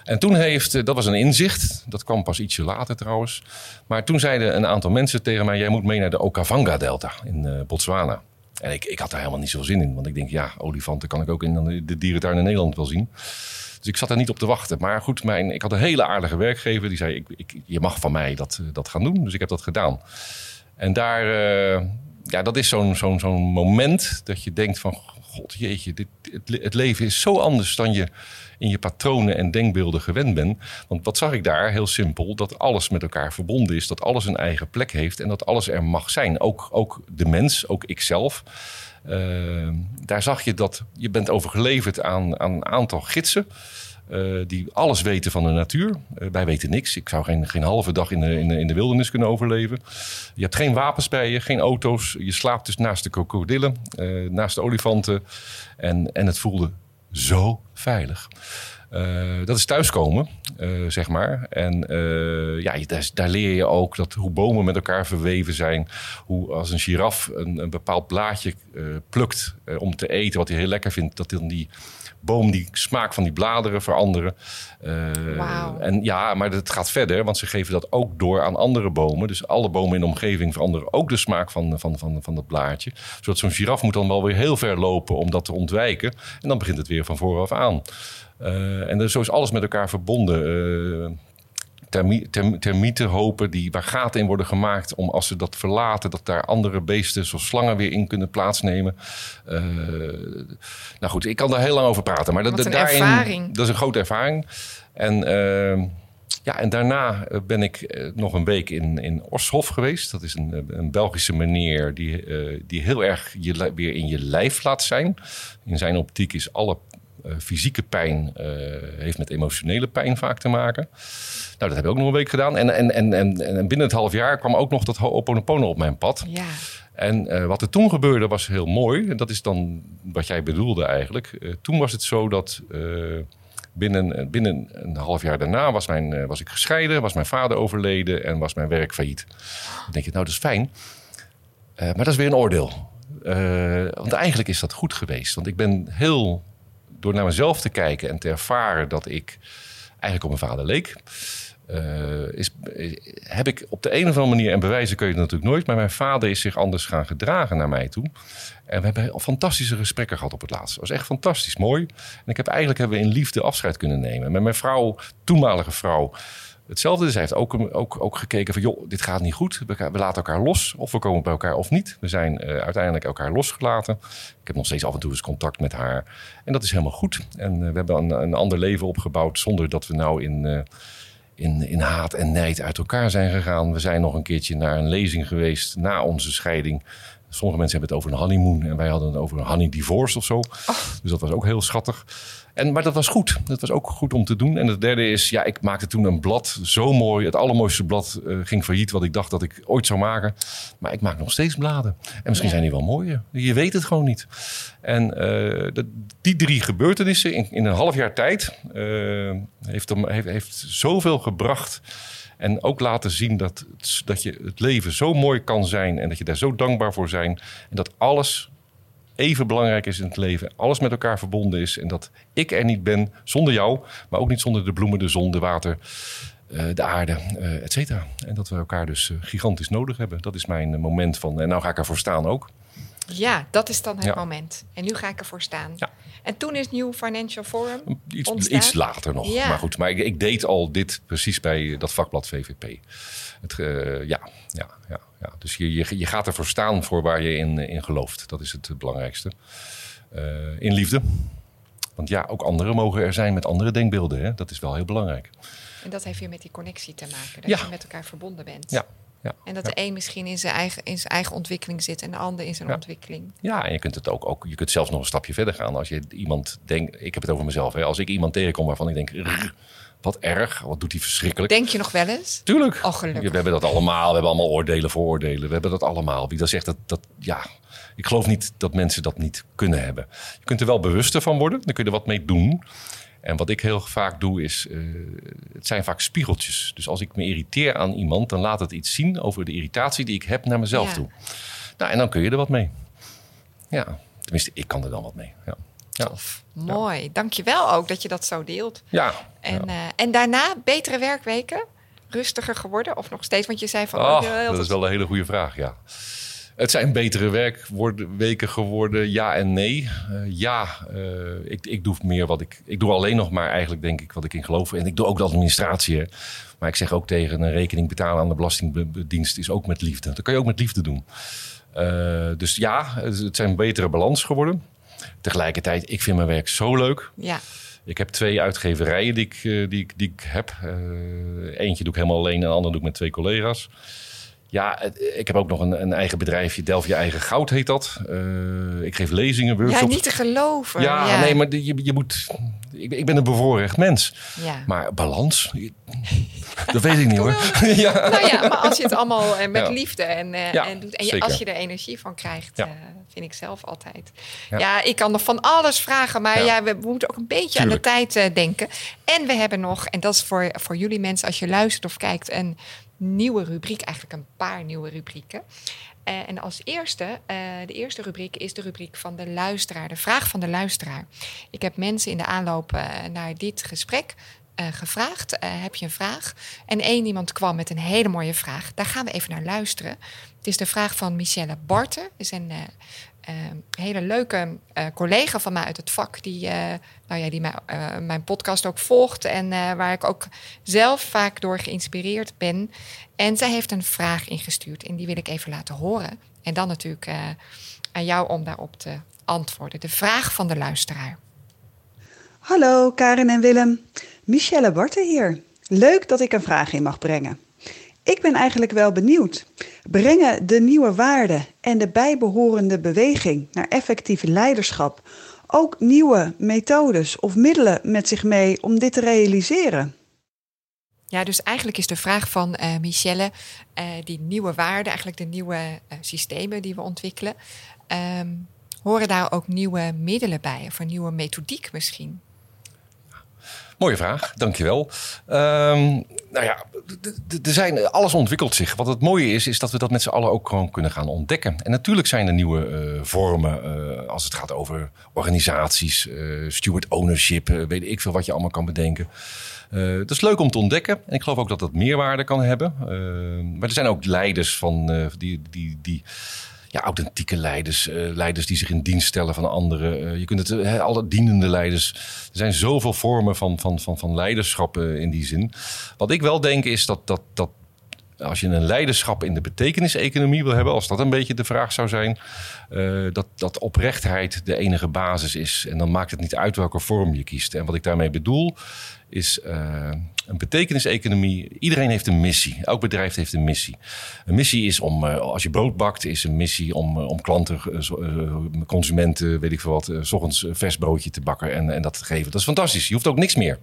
En toen heeft, dat was een inzicht, dat kwam pas ietsje later trouwens. Maar toen zeiden een aantal mensen tegen mij: Jij moet mee naar de Okavanga-delta in Botswana. En ik, ik had daar helemaal niet zo zin in, want ik denk: Ja, olifanten kan ik ook in de dierentuin in Nederland wel zien. Dus ik zat er niet op te wachten. Maar goed, mijn, ik had een hele aardige werkgever die zei: ik, Je mag van mij dat, eh, dat gaan doen. Dus ik heb dat gedaan. En daar, eh, ja, dat is zo'n zo'n zo'n moment dat je denkt van... God, jeetje, dit, het leven is zo anders dan je in je patronen en denkbeelden gewend bent. Want wat zag ik daar? Heel simpel, dat alles met elkaar verbonden is. Dat alles een eigen plek heeft en dat alles er mag zijn. Ook, ook de mens, ook ikzelf. Uh, daar zag je dat je bent overgeleverd aan, aan een aantal gidsen. Uh, die alles weten van de natuur. Uh, wij weten niks. Ik zou geen, geen halve dag in de, in, de, in de wildernis kunnen overleven. Je hebt geen wapens bij je, geen auto's. Je slaapt dus naast de krokodillen, naast de olifanten. En, en het voelde zo veilig. Uh, dat is thuiskomen, uh, zeg maar. En uh, ja, daar, daar, leer je ook dat hoe bomen met elkaar verweven zijn. Hoe als een giraf een, een bepaald blaadje plukt om te eten, wat hij heel lekker vindt, dat dan die boom die smaak van die bladeren veranderen. Wow. En ja, maar het gaat verder, want ze geven dat ook door aan andere bomen. Dus alle bomen in de omgeving veranderen ook de smaak van, van, van, van dat blaadje. Zodat zo'n giraf moet dan wel weer heel ver lopen om dat te ontwijken. En dan begint het weer van vooraf aan. Uh, en dus zo is alles met elkaar verbonden. Uh, termi term termieten hopen die, waar gaten in worden gemaakt om als ze dat verlaten, dat daar andere beesten zoals slangen weer in kunnen plaatsnemen. Uh, nou goed, ik kan daar heel lang over praten. Maar dat, daarin, ervaring. dat is een grote ervaring. En, ja, en daarna ben ik nog een week in, in Orshof geweest. Dat is een, een Belgische meneer die, die heel erg je, weer in je lijf laat zijn. In zijn optiek is alle fysieke pijn uh, heeft met emotionele pijn vaak te maken. Nou, dat heb ik ook nog een week gedaan. En, en, en, en, en binnen het half jaar kwam ook nog dat Ho'oponopono op mijn pad. Ja. En uh, wat er toen gebeurde was heel mooi. En dat is dan wat jij bedoelde eigenlijk. toen was het zo dat binnen, binnen een half jaar daarna was, mijn, was ik gescheiden, was mijn vader overleden en was mijn werk failliet. Dan denk je, nou dat is fijn. maar dat is weer een oordeel. want eigenlijk is dat goed geweest. Want ik ben heel door naar mezelf te kijken en te ervaren dat ik eigenlijk op mijn vader leek. Uh, is, heb ik op de een of andere manier, en bewijzen kun je het natuurlijk nooit, maar mijn vader is zich anders gaan gedragen naar mij toe. En we hebben fantastische gesprekken gehad op het laatst. Dat was echt fantastisch mooi. En ik heb eigenlijk hebben we in liefde afscheid kunnen nemen. Met mijn vrouw, toenmalige vrouw, hetzelfde. Dus hij heeft ook, ook, ook gekeken van, joh, dit gaat niet goed. We, laten elkaar los. Of we komen bij elkaar of niet. We zijn uh, uiteindelijk elkaar losgelaten. Ik heb nog steeds af en toe eens contact met haar. En dat is helemaal goed. En uh, we hebben een, een, ander leven opgebouwd zonder dat we nou in... Uh, in, in haat en nijd uit elkaar zijn gegaan. We zijn nog een keertje naar een lezing geweest na onze scheiding. Sommige mensen hebben het over een honeymoon en wij hadden het over een honey divorce of zo. Oh. Dus dat was ook heel schattig. En, maar dat was goed. Dat was ook goed om te doen. En het derde is, ja, ik maakte toen een blad zo mooi. Het allermooiste blad uh, ging failliet, wat ik dacht dat ik ooit zou maken. Maar ik maak nog steeds bladen. En misschien ja. zijn die wel mooier. Je weet het gewoon niet. En uh, de, die drie gebeurtenissen in, in, een half jaar tijd uh, heeft, heeft, heeft zoveel gebracht. En ook laten zien dat, dat je het leven zo mooi kan zijn. En dat je daar zo dankbaar voor zijn. En dat alles even belangrijk is in het leven. Alles met elkaar verbonden is. En dat ik er niet ben zonder jou. Maar ook niet zonder de bloemen, de zon, de water, uh, de aarde, uh, et cetera. En dat we elkaar dus uh, gigantisch nodig hebben. Dat is mijn moment van. En nou ga ik ervoor staan ook. Ja, dat is dan het ja. moment. En nu ga ik ervoor staan. Ja. En toen is New Financial Forum iets, iets later nog. Ja. Maar goed, maar ik, ik, deed al dit precies bij dat vakblad VVP. Het, uh, ja, ja, ja, ja. Dus je, je, je gaat ervoor staan voor waar je in, in gelooft. Dat is het belangrijkste. Uh, in liefde. Want ja, ook anderen mogen er zijn met andere denkbeelden. Hè? Dat is wel heel belangrijk. En dat heeft weer met die connectie te maken. Dat ja. je met elkaar verbonden bent. Ja, ja, en dat de een misschien in zijn, eigen, in zijn eigen ontwikkeling zit en de ander in zijn ja. ontwikkeling. Ja, en je kunt het ook, ook, je kunt zelfs nog een stapje verder gaan. Als je iemand denkt, ik heb het over mezelf, hè, als ik iemand tegenkom waarvan ik denk, rrr, wat erg, wat doet hij verschrikkelijk. Denk je nog wel eens? Tuurlijk. Oh, gelukkig. we hebben dat allemaal, we hebben allemaal oordelen, vooroordelen. We hebben dat allemaal. Wie dat zegt, dat, dat ja, ik geloof niet dat mensen dat niet kunnen hebben. Je kunt er wel bewuster van worden, dan kun je er wat mee doen. En wat ik heel vaak doe is, uh, het zijn vaak spiegeltjes. Dus als ik me irriteer aan iemand, dan laat het iets zien over de irritatie die ik heb naar mezelf Ja. toe. Nou, en dan kun je er wat mee. Ja, tenminste, ik kan er dan wat mee. Ja, ja. Tof. Mooi. Dank je wel ook dat je dat zo deelt. ja. En, ja. eh, en daarna betere werkweken? Rustiger geworden? Of nog steeds? Want je zei van... Oh, oh, dat is wel een hele goede vraag, ja. Het zijn betere werkweken geworden, ja en nee. Uh, ja, uh, ik, ik doe meer wat ik... Ik doe alleen nog maar eigenlijk, denk ik, wat ik in geloof. En ik doe ook de administratie. Hè. Maar ik zeg ook tegen een rekening betalen aan de Belastingdienst is ook met liefde. Dat kan je ook met liefde doen. Uh, dus ja, het, het zijn betere balans geworden. Tegelijkertijd, ik vind mijn werk zo leuk. Ja. Ik heb twee uitgeverijen die ik, die, ik, die ik heb. Eentje doe ik helemaal alleen en de andere doe ik met twee collega's. Ja, ik heb ook nog een, een eigen bedrijfje. Delft je eigen goud heet dat. Uh, ik geef lezingen, workshops. Ja, niet te geloven. Ja, ja. nee, maar je, je moet... Ik, ik ben een bevoorrecht mens. Ja. Maar balans, dat weet ik niet hoor. ja. Nou ja, maar als je het allemaal uh, met liefde en, uh, ja, en, doet, en je, als je er energie van krijgt, vind ik zelf altijd. Ja. ik kan nog van alles vragen, maar ja, we, we moeten ook een beetje Tuurlijk. aan de tijd denken. En we hebben nog, en dat is voor, voor jullie mensen als je luistert of kijkt, een nieuwe rubriek, eigenlijk een paar nieuwe rubrieken. Uh, en als eerste, uh, de eerste rubriek is de rubriek van de luisteraar, de vraag van de luisteraar. Ik heb mensen in de aanloop uh, naar dit gesprek gevraagd: heb je een vraag? En één iemand kwam met een hele mooie vraag. Daar gaan we even naar luisteren. Het is de vraag van Michelle Barten. is een uh, hele leuke uh, collega van mij uit het vak, die, uh, nou ja, die mij, mijn podcast ook volgt en waar ik ook zelf vaak door geïnspireerd ben. En zij heeft een vraag ingestuurd en die wil ik even laten horen. En dan natuurlijk aan jou om daarop te antwoorden. De vraag van de luisteraar. Hallo Karin en Willem, Michelle Barten hier. Leuk dat ik een vraag in mag brengen. Ik ben eigenlijk wel benieuwd. Brengen de nieuwe waarden en de bijbehorende beweging naar effectief leiderschap ook nieuwe methodes of middelen met zich mee om dit te realiseren? Ja, dus eigenlijk is de vraag van uh, Michelle, uh, die nieuwe waarden, eigenlijk de nieuwe uh, systemen die we ontwikkelen, um, horen daar ook nieuwe middelen bij of een nieuwe methodiek misschien? Mooie vraag, dankjewel. Um, nou ja, er zijn, alles ontwikkelt zich. Wat het mooie is, is dat we dat met z'n allen ook gewoon kunnen gaan ontdekken. En natuurlijk zijn er nieuwe uh, vormen uh, als het gaat over organisaties, uh, steward ownership, weet ik veel wat je allemaal kan bedenken. dat is leuk om te ontdekken. En ik geloof ook dat dat meerwaarde kan hebben. maar er zijn ook leiders van die, die, die ja, authentieke leiders, uh, leiders die zich in dienst stellen van anderen. Uh, je kunt het, uh, alle dienende leiders. Er zijn zoveel vormen van, van, van, van leiderschap in die zin. Wat ik wel denk is dat, dat, dat als je een leiderschap in de betekeniseconomie wil hebben, als dat een beetje de vraag zou zijn, dat, dat oprechtheid de enige basis is. En dan maakt het niet uit welke vorm je kiest. En wat ik daarmee bedoel, is uh, een betekeniseconomie. Iedereen heeft een missie. Elk bedrijf heeft een missie. Een missie is om, uh, als je brood bakt, is een missie om, om klanten, consumenten, weet ik veel wat, s ochtends vers broodje te bakken en, en dat te geven. Dat is fantastisch. Je hoeft ook niks meer.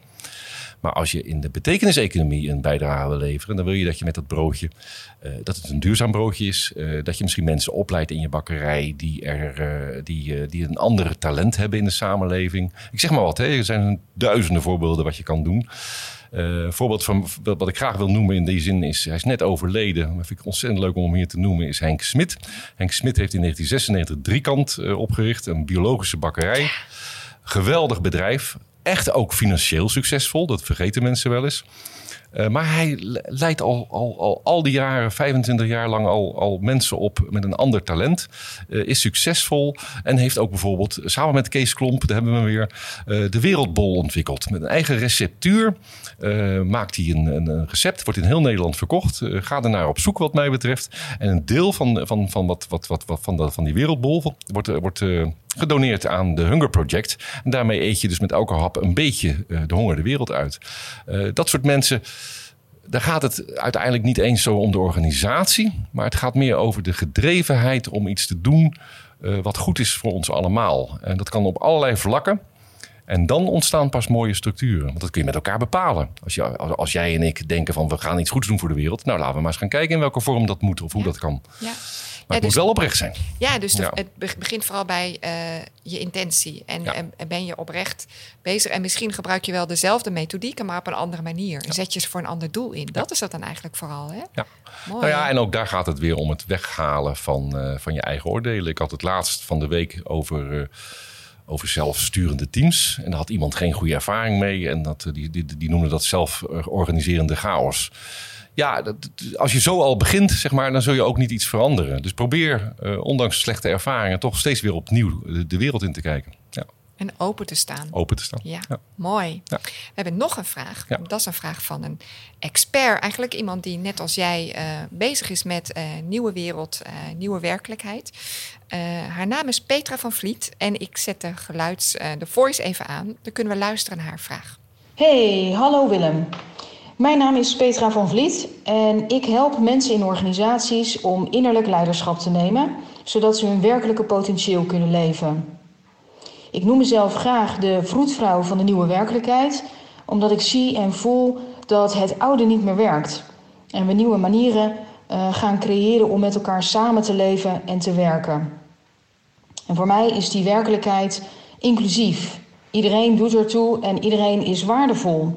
Maar als je in de betekeniseconomie een bijdrage wil leveren, dan wil je dat je met dat broodje, uh, dat het een duurzaam broodje is, uh, dat je misschien mensen opleidt in je bakkerij die, er, uh, die, die een ander talent hebben in de samenleving. Ik zeg maar wat, hè? er zijn duizenden voorbeelden wat je kan doen. een voorbeeld van wat ik graag wil noemen in die zin is, hij is net overleden, maar vind ik ontzettend leuk om hier te noemen, is Henk Smit. Henk Smit heeft in 1996 Driekant opgericht, een biologische bakkerij. Geweldig bedrijf, echt ook financieel succesvol. Dat vergeten mensen wel eens. Uh, maar hij leidt al, al, al, al die jaren, 25 jaar lang, al, al mensen op met een ander talent. Uh, is succesvol en heeft ook bijvoorbeeld samen met Kees Klomp, daar hebben we weer, uh, de Wereldbol ontwikkeld. Met een eigen receptuur maakt hij een, een, recept, wordt in heel Nederland verkocht. ga er naar op zoek wat mij betreft. En een deel van, van, van, wat, wat, wat, wat, van, de, van die Wereldbol wordt, wordt gedoneerd aan de Hunger Project. En daarmee eet je dus met elke hap een beetje uh, de honger de wereld uit. Uh, dat soort mensen. Daar gaat het uiteindelijk niet eens zo om de organisatie, maar het gaat meer over de gedrevenheid om iets te doen uh, wat goed is voor ons allemaal. En dat kan op allerlei vlakken. En dan ontstaan pas mooie structuren. Want dat kun je met elkaar bepalen. Als, je, als jij en ik denken van we gaan iets goeds doen voor de wereld. Nou, laten we maar eens gaan kijken in welke vorm dat moet of hoe ja. dat kan. Ja. Maar het dus, moet wel oprecht zijn. Ja, dus de, het begint vooral bij uh, je intentie. En, en, en ben je oprecht bezig. En misschien gebruik je wel dezelfde methodieken, maar op een andere manier. En zet je ze voor een ander doel in. Dat is dat dan eigenlijk vooral. Hè? Ja. Mooi. Nou ja, en ook daar gaat het weer om het weghalen van, eh, van je eigen oordelen. Ik had het laatst van de week over, eh, over zelfsturende teams. En daar had iemand geen goede ervaring mee. En dat, eh, die, die, die noemde dat zelforganiserende chaos. Ja, dat, als je zo al begint, zeg maar, dan zul je ook niet iets veranderen. Dus probeer, eh, ondanks slechte ervaringen, toch steeds weer opnieuw de, de wereld in te kijken. Ja. En open te staan. Open te staan. Ja, Ja. mooi. Ja. We hebben nog een vraag. Ja. Dat is een vraag van een expert. Eigenlijk iemand die net als jij eh, bezig is met eh, nieuwe wereld, eh, nieuwe werkelijkheid. Eh, haar naam is Petra van Vliet. En ik zet de geluids, eh, de voice even aan. Dan kunnen we luisteren naar haar vraag. Hey, hallo Willem. Mijn naam is Petra van Vliet en ik help mensen in organisaties om innerlijk leiderschap te nemen, zodat ze hun werkelijke potentieel kunnen leven. Ik noem mezelf graag de vroedvrouw van de nieuwe werkelijkheid, omdat ik zie en voel dat het oude niet meer werkt en we nieuwe manieren eh, gaan creëren om met elkaar samen te leven en te werken. En voor mij is die werkelijkheid inclusief. Iedereen doet ertoe en iedereen is waardevol.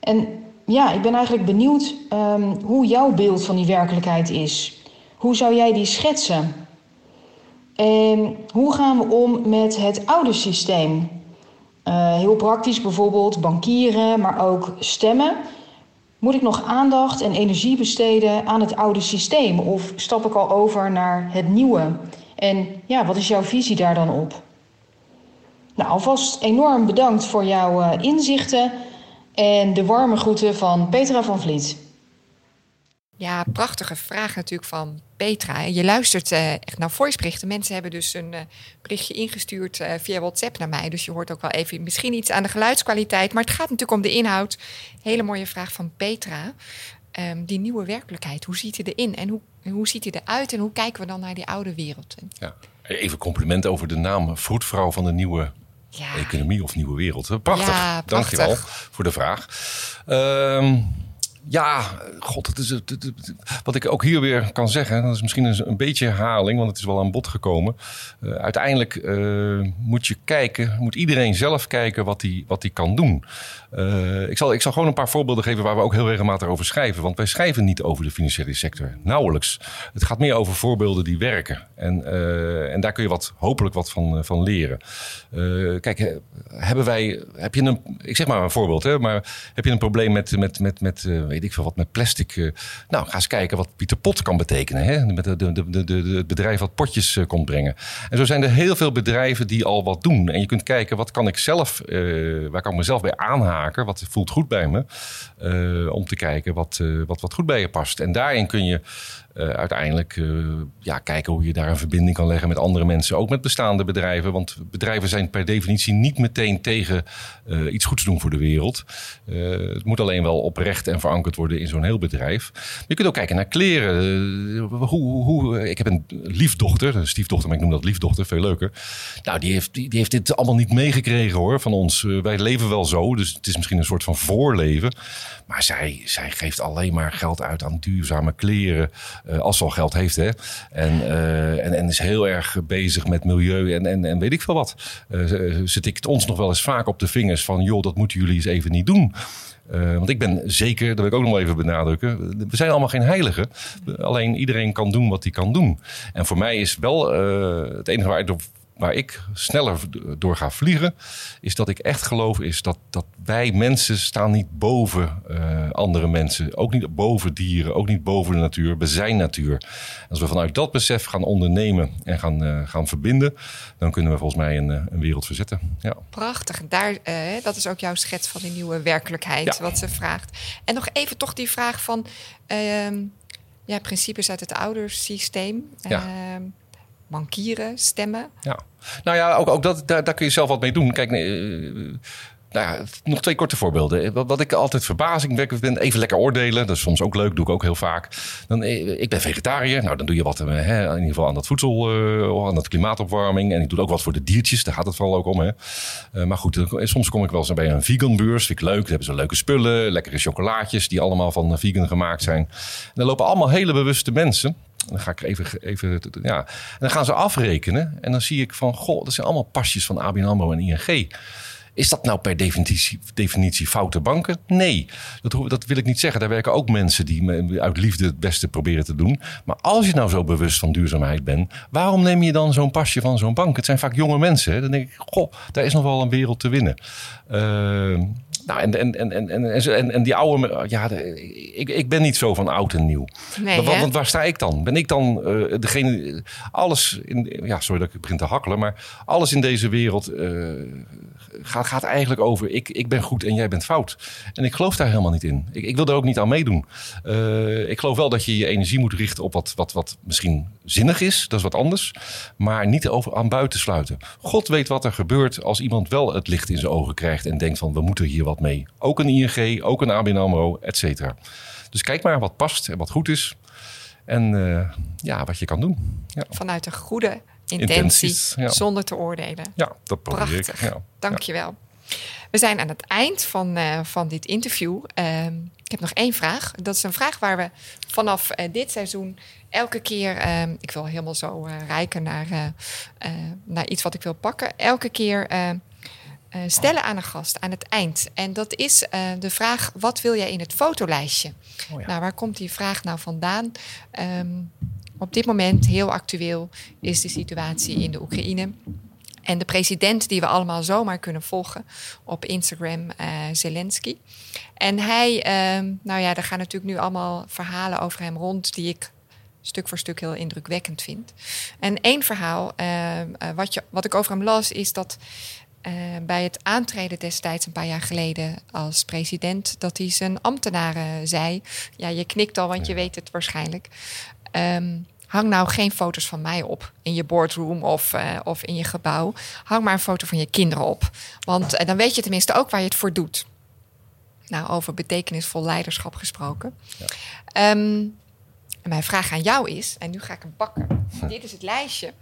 En ja, ik ben eigenlijk benieuwd ehm, hoe jouw beeld van die werkelijkheid is. Hoe zou jij die schetsen? En hoe gaan we om met het oude systeem? Eh, heel praktisch bijvoorbeeld bankieren, maar ook stemmen. Moet ik nog aandacht en energie besteden aan het oude systeem? Of stap ik al over naar het nieuwe? En ja, wat is jouw visie daar dan op? Nou, alvast enorm bedankt voor jouw eh, inzichten en de warme groeten van Petra van Vliet. Ja, prachtige vraag natuurlijk van Petra. Je luistert eh, echt naar voiceberichten. Mensen hebben dus een eh, berichtje ingestuurd eh, via WhatsApp naar mij. Dus je hoort ook wel even misschien iets aan de geluidskwaliteit. Maar het gaat natuurlijk om de inhoud. Hele mooie vraag van Petra. Ehm, die nieuwe werkelijkheid, hoe ziet hij erin? En hoe, hoe ziet hij eruit? En hoe kijken we dan naar die oude wereld? Ja. Even compliment over de naam vroedvrouw van de nieuwe economie of nieuwe wereld. Prachtig. Prachtig. Dankjewel voor de vraag. Ehm, ja, god, het is, wat ik ook hier weer kan zeggen, dat is misschien een, een beetje herhaling, want het is wel aan bod gekomen. Eh, uiteindelijk eh, moet je kijken, moet iedereen zelf kijken wat hij wat hij kan doen. Eh, ik, zal, ik zal gewoon een paar voorbeelden geven waar we ook heel regelmatig over schrijven. Want wij schrijven niet over de financiële sector, nauwelijks. Het gaat meer over voorbeelden die werken. En, en daar kun je wat, hopelijk wat van, van leren. Kijk, hebben wij, heb je een, ik zeg maar een voorbeeld, hè, maar heb je een probleem met, met, met, met weet ik veel wat, met plastic? eh, nou, ga eens kijken wat Pieter Pot kan betekenen. Hè? Met de, de, de, de, het bedrijf wat potjes eh, komt brengen. En zo zijn er heel veel bedrijven die al wat doen. En je kunt kijken, wat kan ik zelf, eh, waar kan ik mezelf bij aanhaken? Wat voelt goed bij me? Om te kijken wat, wat, wat goed bij je past. En daarin kun je eh, uiteindelijk eh, ja, kijken hoe je daar een verbinding kan leggen met andere mensen. Ook met bestaande bedrijven. Want bedrijven zijn per definitie niet meteen tegen eh, iets goeds doen voor de wereld. Het moet alleen wel oprecht en verankerd worden in zo'n heel bedrijf. Je kunt ook kijken naar kleren. Hoe, hoe, ik heb een liefdochter, een stiefdochter, maar ik noem dat liefdochter, veel leuker. Nou, die heeft, die, heeft dit allemaal niet meegekregen hoor, van ons. Wij leven wel zo, dus het is misschien een soort van voorleven. Maar zij, zij geeft alleen maar geld uit aan duurzame kleren. Eh, als ze al geld heeft, hè. En, eh, en, en is heel erg bezig met milieu en, en, en weet ik veel wat. Eh, ze, tikt ons nog wel eens vaak op de vingers van... joh, dat moeten jullie eens even niet doen. Eh, want ik ben zeker, dat wil ik ook nog wel even benadrukken... we zijn allemaal geen heiligen. Alleen iedereen kan doen wat hij kan doen. En voor mij is wel eh, het enige waar ik waar ik sneller door ga vliegen, is dat ik echt geloof is dat, dat wij mensen staan niet boven eh, andere mensen. Ook niet boven dieren, ook niet boven de natuur. We zijn natuur. Als we vanuit dat besef gaan ondernemen en gaan, eh, gaan verbinden, dan kunnen we volgens mij een, eh, een wereld verzetten. Ja. Prachtig. Daar, dat is ook jouw schets van die nieuwe werkelijkheid, Ja. wat ze vraagt. En nog even toch die vraag van ehm, ja, principes uit het oudersysteem. Ja. Ehm, bankieren, stemmen. Ja. Nou ja, ook, ook dat, daar, daar kun je zelf wat mee doen. Kijk, eh, nou ja, nog twee korte voorbeelden. Wat, wat ik altijd verbazingwekkend ben, even lekker oordelen. Dat is soms ook leuk, doe ik ook heel vaak. Dan, eh, ik ben vegetariër, nou dan doe je wat eh, hè, in ieder geval aan dat voedsel, eh, aan dat klimaatopwarming. En ik doe ook wat voor de diertjes, daar gaat het vooral ook om. Hè. Eh, maar goed, soms kom ik wel eens bij een vegan beurs, vind ik leuk. Dan hebben ze leuke spullen, lekkere chocolaatjes die allemaal van eh, vegan gemaakt zijn. En er lopen allemaal hele bewuste mensen. Dan ga ik even, even ja. Dan gaan ze afrekenen. En dan zie ik van, goh, dat zijn allemaal pasjes van ABN AMRO en ING. Is dat nou per definitie, definitie foute banken? Nee, dat, dat wil ik niet zeggen. Daar werken ook mensen die uit liefde het beste proberen te doen. Maar als je nou zo bewust van duurzaamheid bent, waarom neem je dan zo'n pasje van zo'n bank? Het zijn vaak jonge mensen. Hè? Dan denk ik, goh, daar is nog wel een wereld te winnen. Eh, nou, en, en, en, en, en, en, die oude, ja, ik, ik ben niet zo van oud en nieuw. Nee, want, waar sta ik dan? Ben ik dan eh, degene, alles in, ja, sorry dat ik begin te hakkelen, maar alles in deze wereld eh, gaat, gaat eigenlijk over ik, ik ben goed en jij bent fout. En ik geloof daar helemaal niet in. Ik, ik wil er ook niet aan meedoen. Eh, ik geloof wel dat je je energie moet richten op wat, wat, wat misschien zinnig is, dat is wat anders, maar niet over aan buiten sluiten. God weet wat er gebeurt als iemand wel het licht in zijn ogen krijgt en denkt van we moeten hier wat mee. Ook een ING, ook een ABN AMRO, et cetera. Dus kijk maar wat past en wat goed is. En eh, ja, wat je kan doen. Ja, Vanuit een goede intentie, Intenties, ja. zonder te oordelen. ja dat probeer Prachtig. ik. Ja. Dankjewel. We zijn aan het eind van, eh, van dit interview. Ehm, ik heb nog één vraag. Dat is een vraag waar we vanaf eh, dit seizoen elke keer... ehm, ik wil helemaal zo eh rijken naar, naar iets wat ik wil pakken. Elke keer eh, eh, stellen aan een gast aan het eind. En dat is de vraag, wat wil jij in het fotolijstje? Oh ja. Nou, waar komt die vraag nou vandaan? Ehm, op dit moment, heel actueel, is de situatie in de Oekraïne. En de president die we allemaal zomaar kunnen volgen op Instagram, eh, Zelensky. En hij, ehm, nou ja, er gaan natuurlijk nu allemaal verhalen over hem rond die ik stuk voor stuk heel indrukwekkend vind. En één verhaal ehm, eh, wat, je, wat ik over hem las, is dat eh, bij het aantreden destijds een paar jaar geleden als president, dat hij zijn ambtenaren zei: Ja, je knikt al, want je weet het waarschijnlijk. Ehm, hang nou geen foto's van mij op in je boardroom of, eh, of in je gebouw. Hang maar een foto van je kinderen op. Want eh, dan weet je tenminste ook waar je het voor doet. Nou, over betekenisvol leiderschap gesproken. Ehm, en mijn vraag aan jou is, en nu ga ik hem pakken. Dit is het lijstje.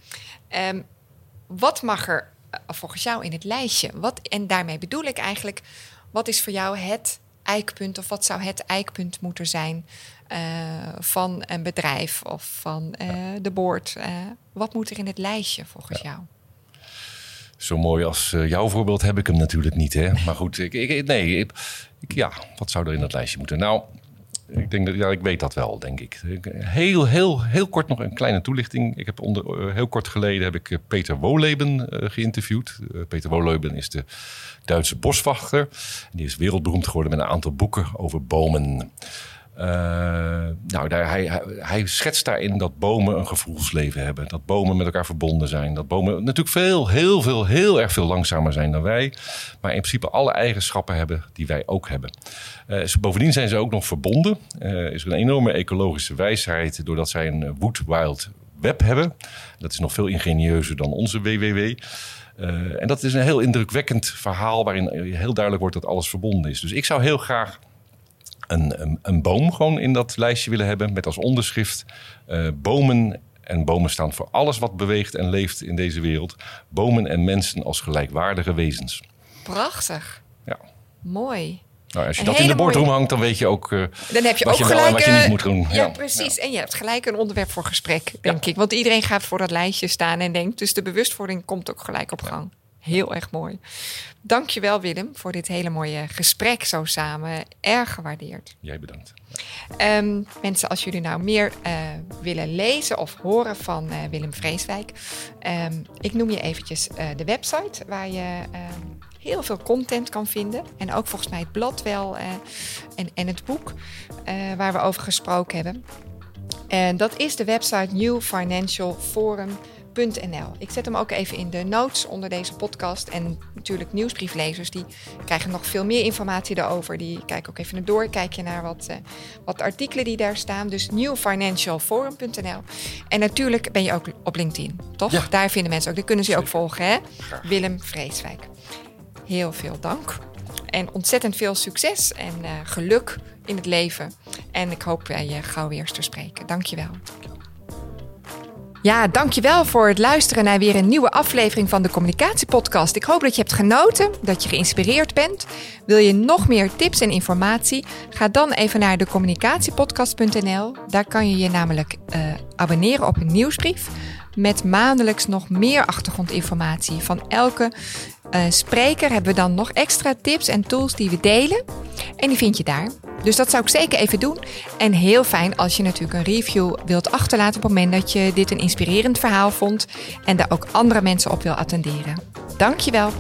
Ehm, wat mag er eh, volgens jou in het lijstje? Wat, en daarmee bedoel ik eigenlijk, wat is voor jou het eikpunt of wat zou het eikpunt moeten zijn eh, van een bedrijf of van eh, de board? Eh, wat moet er in het lijstje volgens jou? Zo mooi als jouw voorbeeld heb ik hem natuurlijk niet. Hè? Maar goed, ik, ik, nee, ik, ik- ja, wat zou er in dat lijstje moeten? Nou, ik denk dat ja, ik weet dat wel, denk ik. Heel, heel, heel kort nog een kleine toelichting. Ik heb onder, eh, heel kort geleden heb ik eh, Peter Woleben eh, geïnterviewd. Peter Woleben is de Duitse boswachter. Die is wereldberoemd geworden met een aantal boeken over bomen. Eh, nou, daar, hij, hij, schetst daarin dat bomen een gevoelsleven hebben. Dat bomen met elkaar verbonden zijn. Dat bomen natuurlijk veel, heel veel, heel erg veel langzamer zijn dan wij. Maar in principe alle eigenschappen hebben die wij ook hebben. Eh, bovendien zijn ze ook nog verbonden. Eh, is er een enorme ecologische wijsheid doordat zij een eh, Wood Wild Web hebben. Dat is nog veel ingenieuzer dan onze WWW. En dat is een heel indrukwekkend verhaal waarin heel duidelijk wordt dat alles verbonden is. Dus ik zou heel graag een, een, een boom gewoon in dat lijstje willen hebben. Met als onderschrift eh, bomen. En bomen staan voor alles wat beweegt en leeft in deze wereld. Bomen en mensen als gelijkwaardige wezens. Prachtig. Ja. Mooi. Nou, als je Een dat in de boardroom mooie- hangt, dan weet je ook. eh, Dan heb je Wat ook je en gelijk. wat je niet eh, moet doen. Ja, Ja. precies. En je hebt gelijk een onderwerp voor gesprek, denk ik. Want iedereen gaat voor dat lijstje staan en denkt. Dus de bewustwording komt ook gelijk op gang. Heel erg mooi. Dankjewel Willem voor dit hele mooie gesprek zo samen. Erg gewaardeerd. jij bedankt. Ehm, mensen, als jullie nou meer eh, willen lezen of horen van eh, Willem Vreeswijk, ehm, ik noem je eventjes eh, de website waar je heel veel content kan vinden. En ook volgens mij het blad wel en, en het boek waar we over gesproken hebben. En dat is de website Ik zet hem ook even in de notes onder deze podcast. En natuurlijk nieuwsbrieflezers, die krijgen nog veel meer informatie daarover. Die kijken ook even naar door, kijk je naar wat, eh, wat artikelen die daar staan. Dus newfinancialforum.nl. En natuurlijk ben je ook op LinkedIn, toch? Ja. Daar vinden mensen ook, die kunnen ze je ook volgen, hè? Graag. Willem Vreeswijk. Heel veel dank. En ontzettend veel succes en eh, geluk in het leven. En ik hoop eh, je gauw weer eens te spreken. Dankjewel. Ja, dankjewel voor het luisteren naar weer een nieuwe aflevering van de Communicatiepodcast. Ik hoop dat je hebt genoten, dat je geïnspireerd bent. Wil je nog meer tips en informatie? Ga dan even naar de communicatiepodcast.nl. Daar kan je je namelijk eh, abonneren op een nieuwsbrief met maandelijks nog meer achtergrondinformatie. Van elke uh, spreker hebben we dan nog extra tips en tools die we delen. En die vind je daar. Dus dat zou ik zeker even doen. En heel fijn als je natuurlijk een review wilt achterlaten op het moment dat je dit een inspirerend verhaal vond en daar ook andere mensen op wil attenderen. Dankjewel.